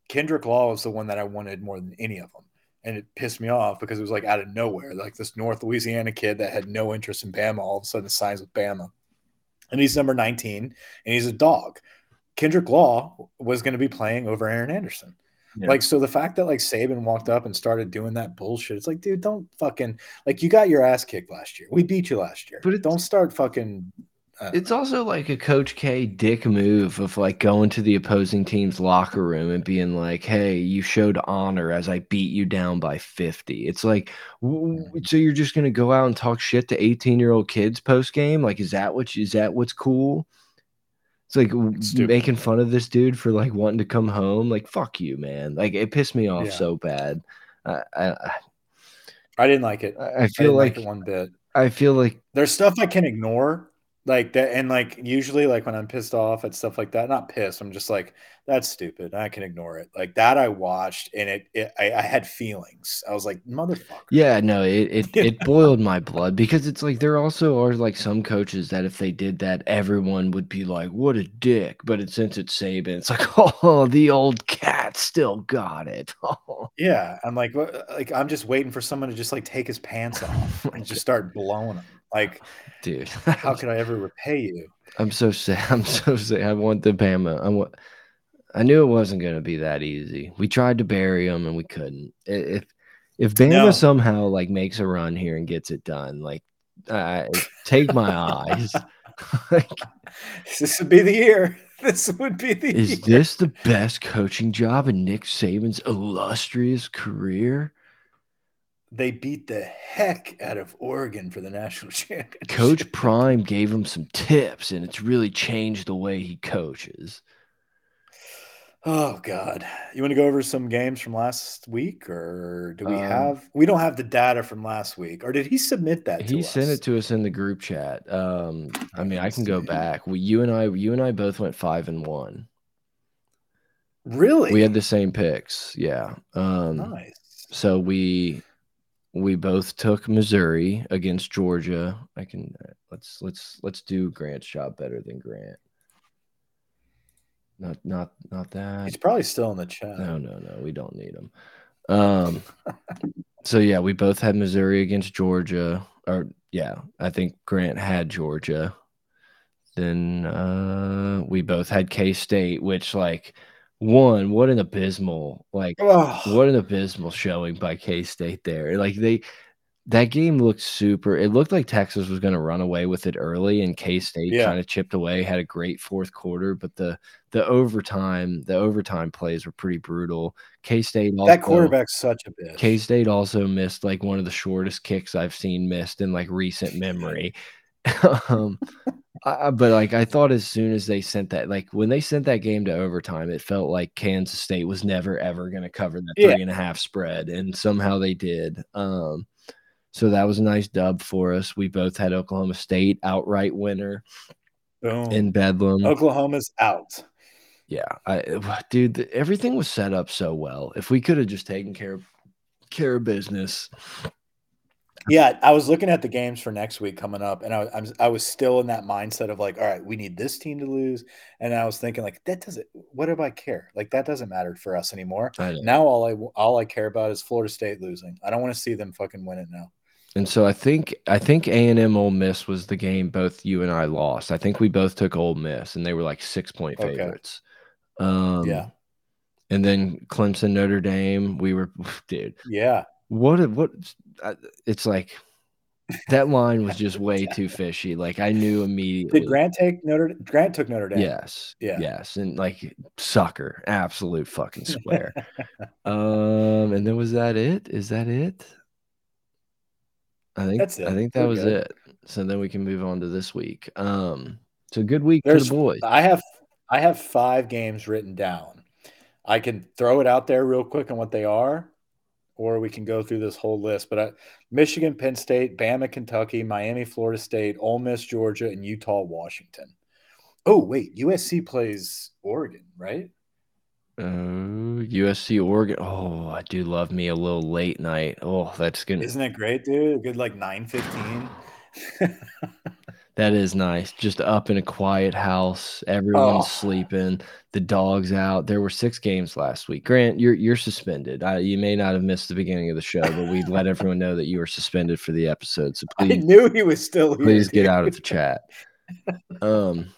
Kendrick Law was the one that I wanted more than any of them. And it pissed me off because it was like out of nowhere. Like this North Louisiana kid that had no interest in Bama all of a sudden signs with Bama. And he's number 19 and he's a dog. Kendrick Law was going to be playing over Aaron Anderson. Yeah. Like, so the fact that like Saban walked up and started doing that bullshit, it's like, dude, don't fucking like you got your ass kicked last year. We beat you last year, but it, don't start fucking. It's know. also like a Coach K dick move of like going to the opposing team's locker room and being like, "Hey, you showed honor as I beat you down by 50." It's like, so you're just gonna go out and talk shit to 18 year old kids post game? Like, is that what is that what's cool? It's like making fun of this dude for like wanting to come home. Like, fuck you, man. Like, it pissed me off yeah. so bad. I, I, I didn't like it. I feel I like, like one bit. I feel like there's stuff I can ignore like that and like usually like when i'm pissed off at stuff like that not pissed i'm just like that's stupid i can ignore it. Like that i watched and it, it I, I, had feelings. I was like motherfucker. Yeah no it it, *laughs* it boiled my blood because it's like there also are like some coaches that if they did that everyone would be like what a dick but it, since it's Saban it's like *laughs* oh the old cat still got it. *laughs* Yeah i'm like like i'm just waiting for someone to just like take his pants off oh and just start blowing them like, dude, how can I ever repay you? *laughs* I'm so sad. *laughs* I'm so sad. I want the Bama. I want. I knew it wasn't going to be that easy. We tried to bury them and we couldn't. If if Bama no. somehow like makes a run here and gets it done, like I take my *laughs* eyes. like, this would be the year. This would be the. Is year. this the best coaching job in Nick Saban's illustrious career? They beat the heck out of Oregon for the national *laughs* championship. Coach Prime gave him some tips, and it's really changed the way he coaches. Oh God! You want to go over some games from last week, or do we um, have? We don't have the data from last week, or did he submit that? He sent it to us in the group chat. Um, I mean, I can go back. We, you and I, you and I both went five and one. Really? We had the same picks. Yeah. Um, nice. So we we both took Missouri against Georgia. I can uh, let's let's let's do Grant's job better than Grant. Not not not that. He's probably still in the chat. No, no, no. We don't need him. Um *laughs* so yeah, we both had Missouri against Georgia. Or yeah, I think Grant had Georgia. Then uh we both had K State, which like one, what an abysmal like oh. what an abysmal showing by K State there. Like they that game looked super. It looked like Texas was going to run away with it early, and K State yeah. kind of chipped away. Had a great fourth quarter, but the the overtime the overtime plays were pretty brutal. K State that quarterback's such a bitch. K State also missed like one of the shortest kicks I've seen missed in like recent memory. *laughs* um, I, but like I thought, as soon as they sent that, like when they sent that game to overtime, it felt like Kansas State was never ever going to cover three yeah. and a half spread, and somehow they did. Um, so that was a nice dub for us. We both had Oklahoma State outright winner Boom. in Bedlam. Oklahoma's out. Yeah, I dude, everything was set up so well. If we could have just taken care of care of business. Yeah, I was looking at the games for next week coming up, and I, I'm I was still in that mindset of like, all right, we need this team to lose, and I was thinking like, that doesn't. What do I care? Like that doesn't matter for us anymore. Now all I all I care about is Florida State losing. I don't want to see them fucking win it now. And so I think I think A and M Ole Miss was the game both you and I lost. I think we both took Ole Miss, and they were like six point favorites. Okay. Um, yeah. And then Clemson Notre Dame, we were, *laughs* dude. Yeah. What what? It's like *laughs* that line was just way too fishy. Like I knew immediately. Did Grant take Notre? Grant took Notre Dame. Yes. Yeah. Yes, and like sucker, absolute fucking square. *laughs* um, and then was that it? Is that it? I think that's it. I think that We're was good. it. So then we can move on to this week. Um, it's a good week There's, for the boys. I have I have five games written down. I can throw it out there real quick on what they are, or we can go through this whole list. But I, Michigan, Penn State, Bama, Kentucky, Miami, Florida State, Ole Miss, Georgia, and Utah, Washington. Oh wait, USC plays Oregon, right? Oh, USC Oregon. Oh, I do love me a little late night. Oh, that's good. Isn't it great, dude? A good like 9:15. *laughs* that is nice. Just up in a quiet house, everyone's oh. sleeping, the dog's out. There were six games last week. Grant, you're you're suspended. I, you may not have missed the beginning of the show, but we let *laughs* everyone know that you were suspended for the episode. So please, I knew he was still here. Please get out of the *laughs* chat. Um,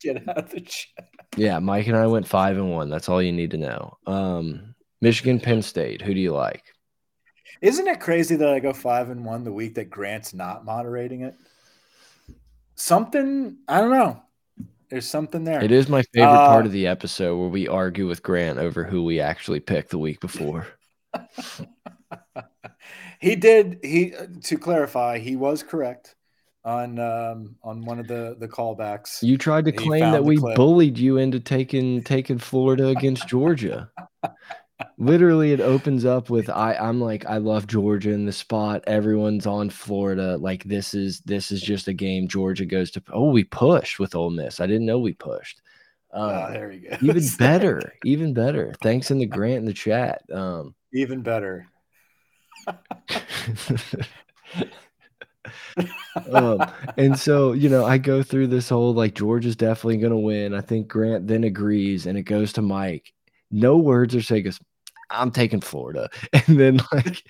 get out of the chat. Yeah, Mike and I went five and one. That's all you need to know. Um, Michigan, Penn State. Who do you like? Isn't it crazy that I go five and one the week that Grant's not moderating it? Something I don't know. There's something there. It is my favorite uh, part of the episode where we argue with Grant over who we actually picked the week before. *laughs* he did. He to clarify, he was correct on um, on one of the the callbacks. You tried to claim that we clip. bullied you into taking taking Florida against Georgia. *laughs* Literally, it opens up with I. I'm like, I love Georgia in the spot. Everyone's on Florida. Like this is this is just a game. Georgia goes to. Oh, we pushed with Ole Miss. I didn't know we pushed. Um, oh, there you go. even *laughs* better, even better. Thanks in the grant in the chat. Um, even better. *laughs* um, and so you know i go through this whole like george is definitely going to win i think grant then agrees and it goes to mike no words are said goes i'm taking florida. *laughs* And then like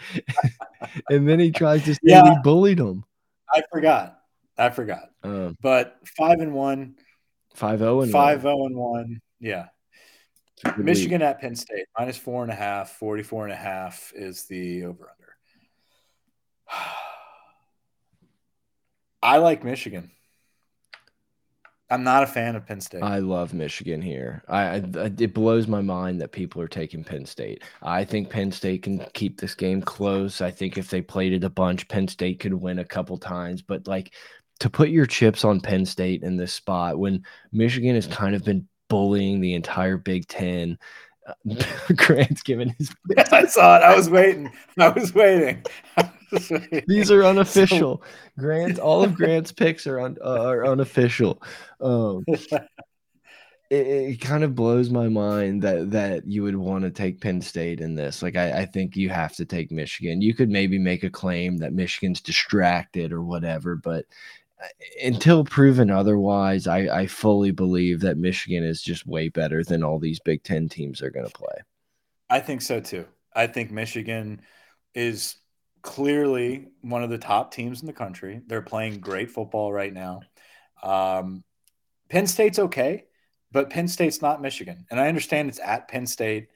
*laughs* and then he tries to say yeah, we bullied him. I forgot. I forgot. Um, but five and one. Five oh and five zero oh and one. Yeah. Michigan at penn state minus four and a half. 44 and a half is the over under *sighs* I like Michigan. I'm not a fan of Penn State. I love Michigan here. I, I, it blows my mind that people are taking Penn State. I think Penn State can keep this game close. I think if they played it a bunch, Penn State could win a couple times. But like to put your chips on Penn State in this spot when Michigan has kind of been bullying the entire Big Ten. Uh, *laughs* Grant's giving his. *laughs* I saw it. I was waiting. I was waiting. *laughs* *laughs* These are unofficial. Grant, all of Grant's picks are on uh, are unofficial. Um, *laughs* it, it, kind of blows my mind that that you would want to take Penn State in this. Like, I, I think you have to take Michigan. You could maybe make a claim that Michigan's distracted or whatever, but uh, until proven otherwise, I, I fully believe that Michigan is just way better than all these Big Ten teams are going to play. I think so too. I think Michigan is clearly one of the top teams in the country. They're playing great football right now. Um, Penn State's okay, but Penn State's not Michigan. And I understand it's at Penn State.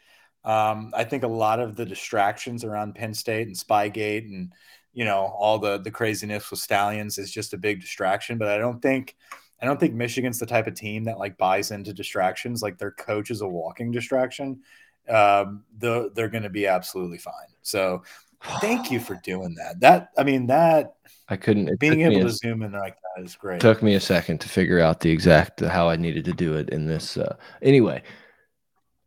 Um, I think a lot of the distractions around Penn State and Spygate and you know all the the craziness with Stalions is just a big distraction. But I don't think I don't think Michigan's the type of team that like buys into distractions. Like their coach is a walking distraction. Um, the, they're going to be absolutely fine. So Thank you for doing that. That I mean that I couldn't being able to a, zoom in like that is great. Took me a second to figure out the exact how I needed to do it in this. Uh, anyway,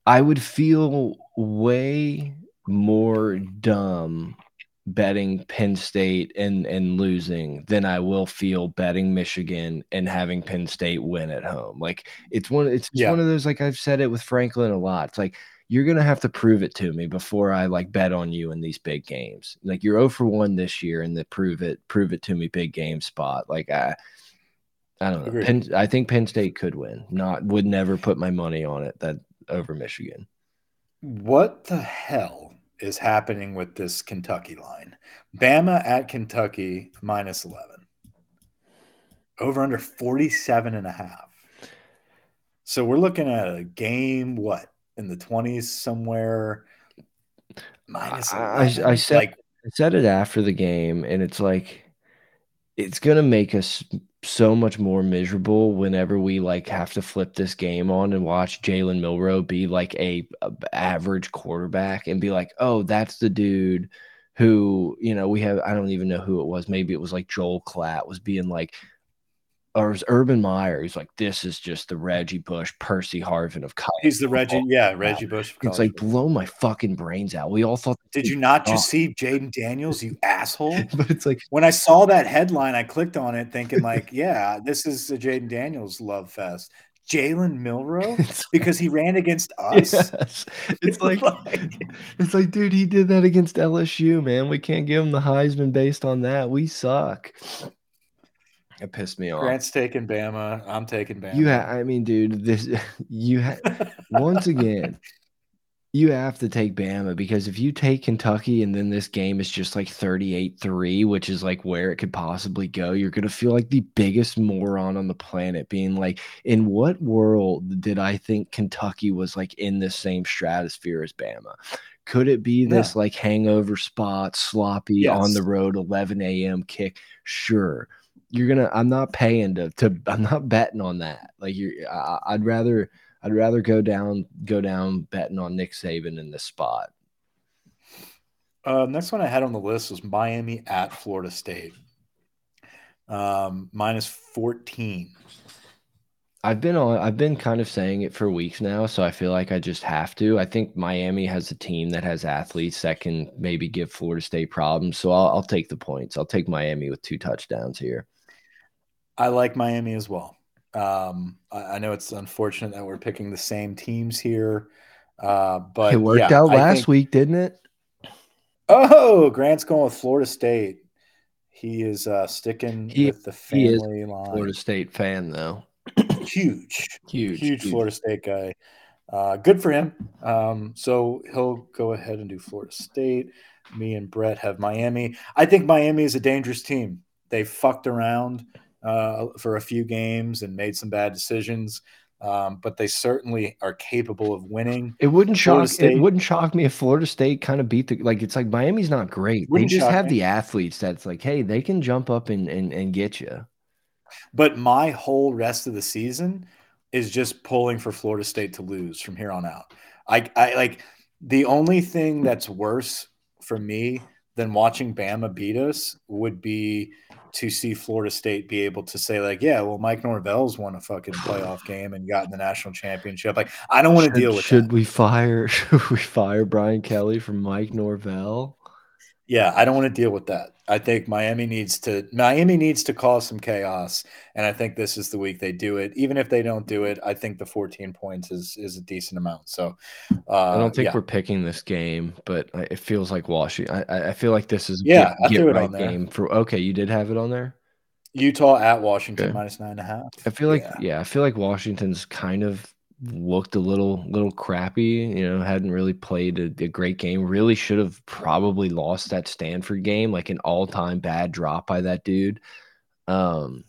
I would feel way more dumb betting Penn State and and losing than I will feel betting Michigan and having Penn State win at home. Like it's one it's yeah. one of those like I've said it with Franklin a lot. It's like you're gonna have to prove it to me before I like bet on you in these big games. Like you're 0 for one this year, and the prove it, prove it to me big game spot. Like I, I don't know. Penn, I think Penn State could win. Not would never put my money on it that over Michigan. What the hell is happening with this Kentucky line? Bama at Kentucky minus 11. Over under 47 and a half. So we're looking at a game, what, in the 20s somewhere. Minus I, I, said like, I said it after the game, and it's like it's gonna make us so much more miserable whenever we like have to flip this game on and watch Jalen Milroe be like a, a, average quarterback and be like, oh, that's the dude who you know we have. I don't even know who it was. Maybe it was like Joel Klatt was being like, or was Urban Meyer. He's like, this is just the Reggie Bush, Percy Harvin of college. He's the Reggie, yeah, Reggie Bush. It's like blow my fucking brains out. We all thought. Did you not just see Jayden Daniels, you asshole? *laughs* but it's like when I saw that headline, I clicked on it, thinking like, yeah, this is the Jayden Daniels love fest. Jalen Milroe *laughs* because he ran against *laughs* us. Yes. It's like, it's like, dude, he did that against LSU, man. We can't give him the Heisman based on that. We suck. It pissed me off. Grant's taking Bama. I'm taking Bama. You, ha- I mean, dude, this *laughs* you ha- *laughs* once again, you have to take Bama because if you take Kentucky and then this game is just like 38-3, which is like where it could possibly go, you're gonna feel like the biggest moron on the planet, being like, in what world did I think Kentucky was like in the same stratosphere as Bama? Could it be this like hangover spot, sloppy yes. on the road, 11 a.m. kick? Sure you're gonna i'm not paying to to i'm not betting on that like you i'd rather i'd rather go down go down betting on nick saban in this spot uh, next one i had on the list was miami at florida state um, minus 14 I've been on I've been kind of saying it for weeks now, so I feel like I just have to. I think Miami has a team that has athletes that can maybe give Florida State problems. So I'll, I'll take the points. I'll take Miami with two touchdowns here. I like Miami as well. Um, I, I, know it's unfortunate that we're picking the same teams here, uh, but it worked yeah, out last think, week, didn't it? Oh, Grant's going with Florida State. He is uh, sticking he, with the family line. Florida State fan, though. huge, huge, huge, Florida State guy. Uh, good for him. Um, so he'll go ahead and do Florida State. Me and Brett have Miami. I think Miami is a dangerous team. They fucked around uh, for a few games and made some bad decisions. Um, but they certainly are capable of winning. It wouldn't shock. It wouldn't shock me if Florida State kind of beat the like. It's like Miami's not great. They just have me. the athletes that's like, hey, they can jump up and and, and get you. But my whole rest of the season is just pulling for Florida State to lose from here on out. I, I like the only thing that's worse for me than watching Bama beat us would be to see Florida State be able to say like, yeah, well, Mike Norvell's won a fucking *sighs* playoff game and gotten the national championship. Like, I don't want to deal with. Should that. we fire? *laughs* Should we fire Brian Kelly from Mike Norvell? Yeah, I don't want to deal with that. I think Miami needs to Miami needs to cause some chaos, and I think this is the week they do it. Even if they don't do it, I think the 14 points is is a decent amount. So uh, I don't think yeah. we're picking this game, but it feels like Washington. I, I feel like this is yeah, get, get right game for. Okay, you did have it on there. Utah at Washington okay. minus nine and a half. I feel like yeah. yeah, I feel like Washington's kind of looked a little little crappy. You know, hadn't really played a, a, great game. Really should have probably lost that Stanford game, like an all time bad drop by that dude. Um,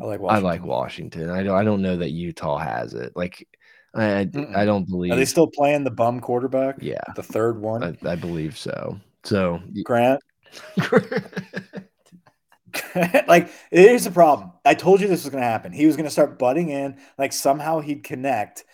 I like Washington. I like Washington. I don't I don't know that Utah has it. Like I mm -mm. I don't believe. Are they still playing the bum quarterback? Yeah, the third one. I, I believe so. So Grant. *laughs* *laughs* *laughs* like it is a problem. I told you this was going to happen. He was going to start butting in, like somehow he'd connect,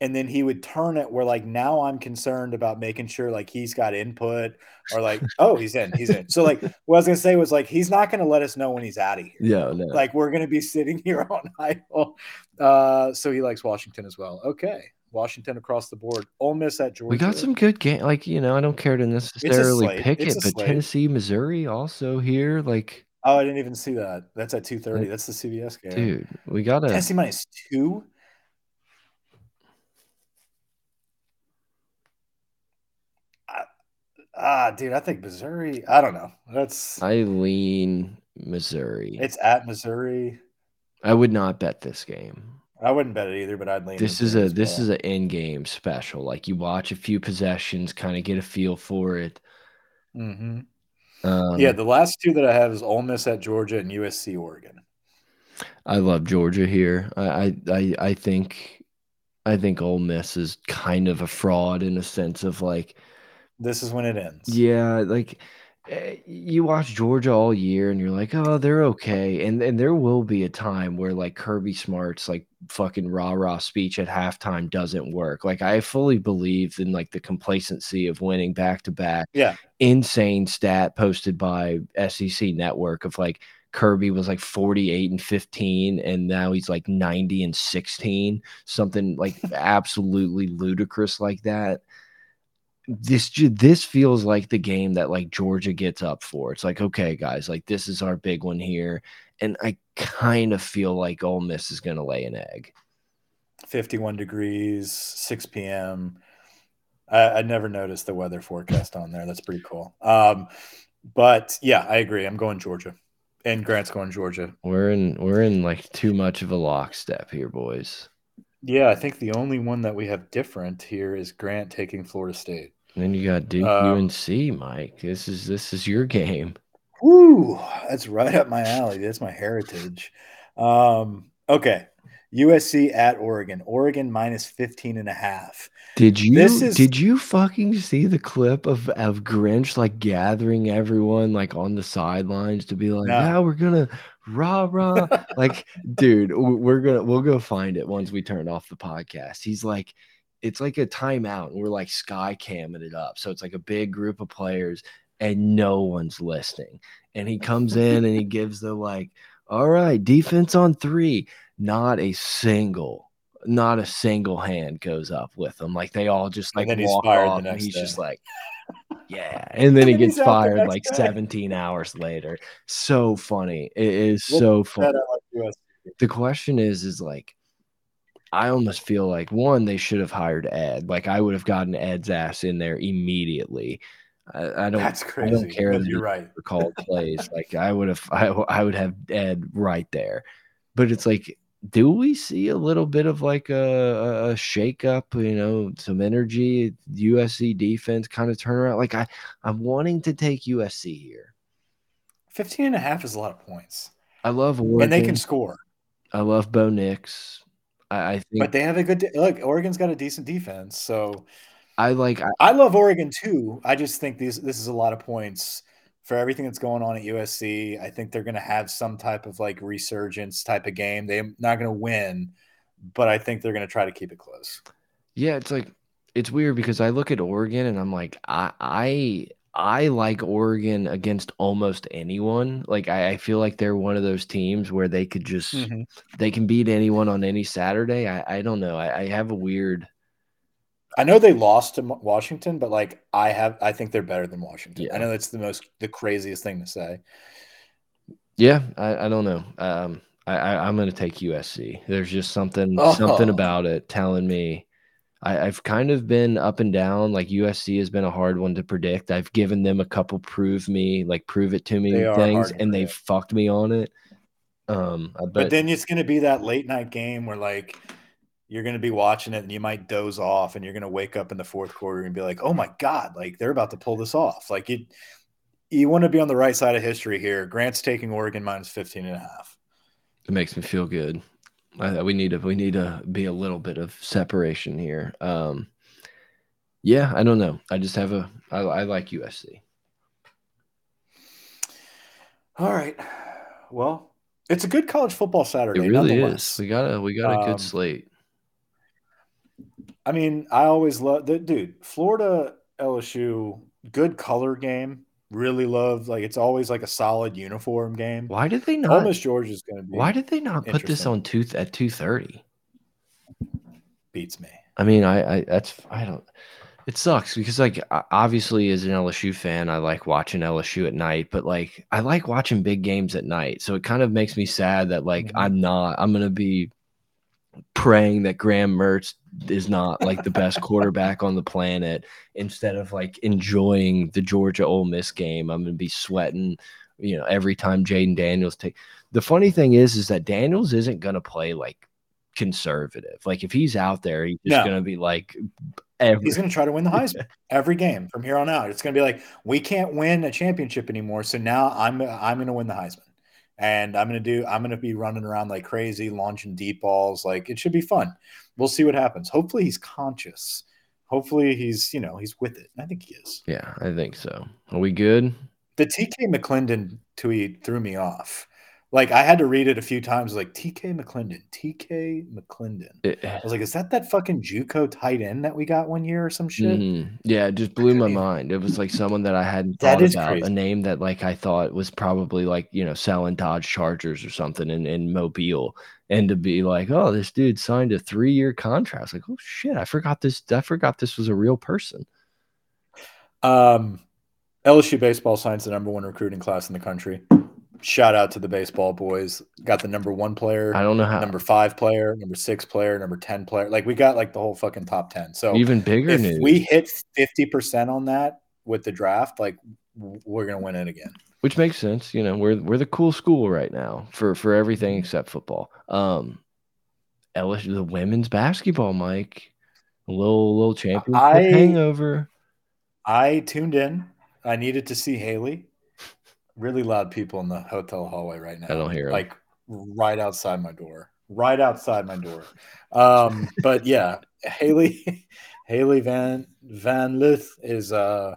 and then he would turn it where like now I'm concerned about making sure like he's got input or like *laughs* oh he's in he's in. So like what I was going to say was like he's not going to let us know when he's out of here. Yeah, no. like we're going to be sitting *laughs* here on idle. Uh, so he likes Washington as well. Okay. Washington across the board. Ole Miss at Georgia. We got some good game. Like you know, I don't care to necessarily pick it, but. Tennessee, Missouri also here. Like Oh, I didn't even see that. That's at two thirty. That's the CBS game. Dude, we got a Tennessee minus two. Ah, dude, I think Missouri. I don't know. That's I lean Missouri. It's at Missouri. I would not bet this game. I wouldn't bet it either, but I'd lean. This is a this is an in game special. Like you watch a few possessions, kind of get a feel for it. Mm-hmm. Um, yeah, the last two that I have is Ole Miss at Georgia and USC Oregon. I love Georgia here. I I I think I think Ole Miss is kind of a fraud in a sense of like this is when it ends. Yeah, like eh, you watch Georgia all year and you're like, oh, they're okay. And and there will be a time where like Kirby Smart's like fucking rah rah speech at halftime doesn't work. Like I fully believe in like the complacency of winning back to back. Yeah. Insane stat posted by SEC Network of like Kirby was like 48 and 15 and now he's like 90 and 16, something like *laughs* absolutely ludicrous like that this this feels like the game that like Georgia gets up for. It's like, okay, guys, like this is our big one here, and I kind of feel like Ole Miss is going to lay an egg. 51 degrees, 6 p.m. I, I never noticed the weather forecast on there. That's pretty cool. Um, but yeah, I agree. I'm going Georgia, and Grant's going Georgia. We're in we're in like too much of a lockstep here, boys. Yeah, I think the only one that we have different here is Grant taking Florida State. And then you got Duke um, UNC, Mike. This is this is your game. Woo, that's right up my alley. That's my heritage. Um, okay. USC at Oregon. Oregon minus 15 and a half. Did you is, did you fucking see the clip of, of Grinch like gathering everyone like on the sidelines to be like, no. yeah, we're gonna rah rah. *laughs* like, dude, we're gonna we'll go find it once we turn off the podcast. He's like, it's like a timeout, and we're like sky camming it up. So it's like a big group of players, and no one's listening. And he comes *laughs* in and he gives the like, all right, defense on three. Not a single, not a single hand goes up with them. Like they all just like walk off, and he's day. just like, *laughs* yeah. And then he gets fired like day. 17 hours later. So funny. It is we'll so funny. The question is, is like, I almost feel like one, they should have hired Ed. Like I would have gotten Ed's ass in there immediately. I, I don't. That's crazy. I don't care that you're right. Called plays. *laughs* like I would have. I, I would have Ed right there. But it's like, do we see a little bit of like a, a shake up? You know, some energy. USC defense kind of turn around. Like I, I'm wanting to take USC here. 15 and a half is a lot of points. I love Oregon. And they can score. I love Bo Nix. I, I think, but they have a good look. Oregon's got a decent defense, so I like. I, I, love Oregon too. I just think these this is a lot of points for everything that's going on at USC. I think they're going to have some type of like resurgence type of game. They're not going to win, but I think they're going to try to keep it close. Yeah, it's like it's weird because I look at Oregon and I'm like, I I I like Oregon against almost anyone. Like I, I feel like they're one of those teams where they could just mm -hmm. they can beat anyone on any Saturday. I, I don't know. I, I have a weird I know they lost to Washington, but like I have I think they're better than Washington. Yeah. I know that's the most the craziest thing to say. Yeah, I, I don't know. Um I, I am gonna take USC. There's just something oh. something about it telling me I, have kind of been up and down. Like USC has been a hard one to predict. I've given them a couple prove me, like prove it to me they things, and they fucked me on it. Um, but, but then it's going to be that late night game where like you're going to be watching it and you might doze off, and you're going to wake up in the fourth quarter and be like, "Oh my god!" Like they're about to pull this off. Like you, you want to be on the right side of history here. Grant's taking Oregon minus 15 and a half. It makes me feel good. I, we need to we need to be a little bit of separation here. Um, yeah, I don't know. I just have a I, I like USC. All right. Well, it's a good college football Saturday. It really is. We got a we got a good um, slate. I mean, I always love the dude. Florida LSU, good color game really love like it's always like a solid uniform game. Why did they not? Ole Miss Georgia is going to be. Why did they not put this on two at two thirty? Beats me. I mean, I, I that's I don't. It sucks because like obviously as an LSU fan, I like watching LSU at night, but like I like watching big games at night. So it kind of makes me sad that like mm -hmm. I'm not. I'm gonna be praying that Graham Mertz is not like the best quarterback on the planet instead of like enjoying the Georgia Ole Miss game. I'm going to be sweating, you know, every time Jayden Daniels take. The funny thing is, is that Daniels isn't going to play like conservative. Like if he's out there, he's just no. going to be like. Every he's going to try to win the Heisman *laughs* every game from here on out. It's going to be like we can't win a championship anymore, so now I'm I'm going to win the Heisman and I'm gonna do I'm gonna be running around like crazy, launching deep balls. Like it should be fun. We'll see what happens. Hopefully he's conscious. Hopefully he's you know he's with it. I think he is. Yeah, I think so. Are we good? The TK McClendon tweet threw me off like I had to read it a few times, like TK McClendon, TK McClendon. It, I was like, is that that fucking JUCO tight end that we got one year or some shit? Mm, yeah, it just blew my mind. It was like someone that I hadn't thought about, crazy. a name that like I thought was probably like you know selling Dodge Chargers or something in in Mobile, and to be like, oh, this dude signed a three year contract. like, oh shit, I forgot this. I forgot this was a real person. Um, LSU baseball signs the number one recruiting class in the country shout out to the baseball boys. Got the number one player. I don't know how. Number five player, number six player, number ten player. Like we got like the whole fucking top ten. So even bigger if news. we hit fifty percent on that with the draft, like we're gonna win it again. Which makes sense. You know, we're we're the cool school right now for for everything except football. Um, LSU, the women's basketball, Mike, a little little championship I, hangover. I tuned in. I needed to see Hailey really loud people in the hotel hallway right now. I don't hear like right outside my door, right outside my door. Um, *laughs* but yeah, Hailey, Hailey Van Van Lith is uh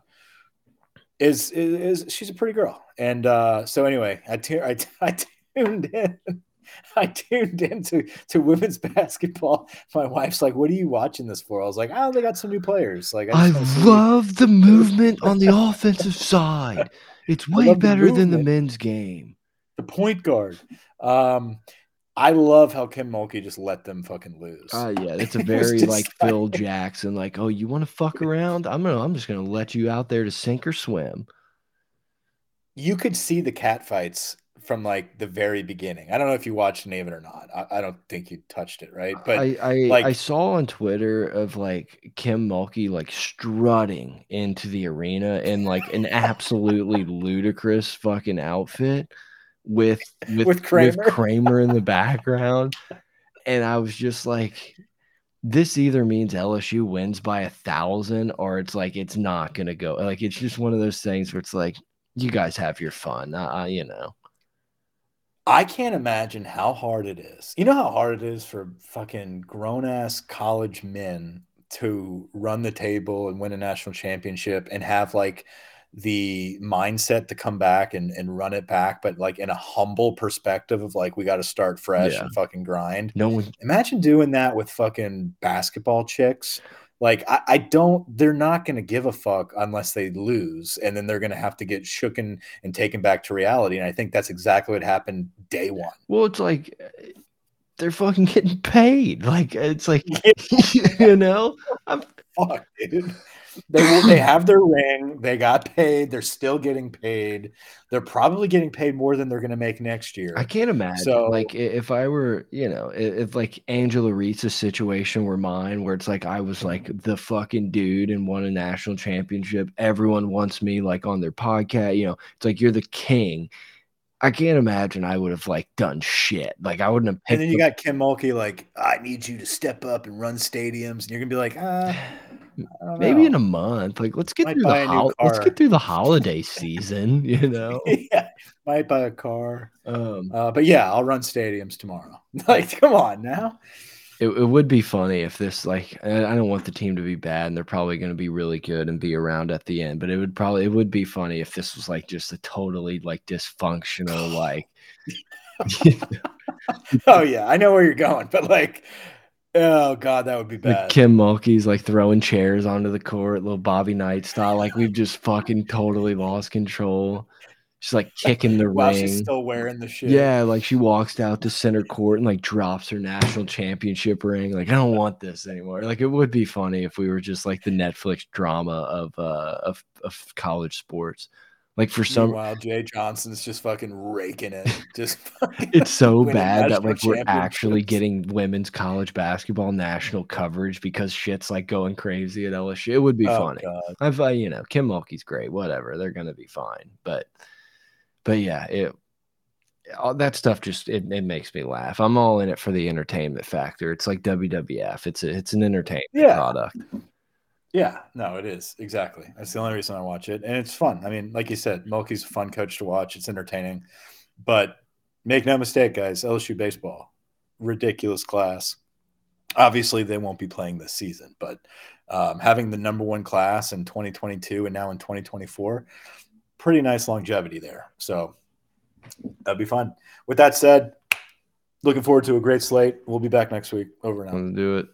is, is is she's a pretty girl, and uh, so anyway, I, I, I tuned in. *laughs* I tuned into to women's *laughs* basketball. My wife's like, "What are you watching this for?" I was like, "Oh, they got some new players." Like, I, I love the movement on the offensive side. It's way better than the men's game. The point guard. Um, I love how Kim Mulkey just let them fucking lose. Oh uh, yeah, *laughs* it's a very it like Phil Jackson, like, oh, you want to fuck *laughs* around? I'm gonna, I'm just gonna let you out there to sink or swim. You could see the cat fights from like the very beginning. I don't know if you watched any of it or not. I, I don't think you touched it, right? But I I, like, I saw on Twitter of like Kim Mulkey like strutting into the arena in like an absolutely *laughs* ludicrous fucking outfit with with with Kramer. with Kramer in the *laughs* background. And I was just like, this either means LSU wins by a thousand or it's like it's not gonna go. Like it's just one of those things where it's like you guys have your fun, uh, you know. I can't imagine how hard it is. You know how hard it is for fucking grown ass college men to run the table and win a national championship and have like the mindset to come back and, and run it back, but like in a humble perspective of like we got to start fresh Yeah. and fucking grind. No one Imagine doing that with fucking basketball chicks. Like I, I don't they're not gonna give a fuck unless they lose, and then they're gonna have to get shooken and taken back to reality. And I think that's exactly what happened day one. Well, it's like uh, they're fucking *laughs* getting paid. Like it's like *laughs* *laughs* you know, I'm Fuck, dude. They they *laughs* have their ring. They got paid. They're still getting paid. They're probably getting paid more than they're going to make next year. I can't imagine So- like if I were, you know, i- if like Angel Reese's situation were mine, where it's like I was like the fucking dude and won a national championship. Everyone wants me like on their podcast. You know, it's like you're the king. I can't imagine I would have like done shit. Like I wouldn't have. And then you got Kim Mulkey like, I need you to step up and run stadiums, and you're gonna be like, ah, don't maybe in a month. Like let's get Might through the hol- let's get through the *laughs* holiday season. *laughs* You know. *laughs* yeah, might buy a car. Um, Uh, but yeah, I'll run stadiums tomorrow. like, come on now. It, it would be funny if this like I I don't want the team to be bad and they're probably going to be really good and be around at the end, but it would probably it would be funny if this was like just a totally like dysfunctional like Oh yeah, I know where you're going, but like, oh god, that would be like bad. Kim Mulkey's like throwing chairs onto the court, little Bobby Knight style. Like we've just fucking totally lost control. She's like kicking the While ring. she's still wearing the shit. Yeah, like she walks out to center court and like drops her national championship ring. Like I don't want this anymore. Like it would be funny if we were just like the Netflix drama of uh of, of college sports. Like for some Meanwhile, Jay Johnson's just fucking raking it. *laughs* Just it's so *laughs* bad that like we're actually getting women's college basketball national coverage because shit's like going crazy at LSU. It would be Oh, funny. God. I've uh, you know, Kim Mulkey's great, whatever. They're gonna be fine. But but yeah, it all that stuff just it, it makes me laugh. I'm all in it for the entertainment factor. It's like WWF. It's a, it's an entertainment Yeah. product. Yeah, no, it is exactly. That's the only reason I watch it, and it's fun. I mean, like you said, Mulkey's a fun coach to watch. It's entertaining, but make no mistake, guys, LSU baseball, ridiculous class. Obviously, they won't be playing this season, but um, having the number one class in 2022 and now in 2024, pretty nice longevity there. So that'd be fun. With that said, looking forward to a great slate. We'll be back next week. Over and out. Let's do it.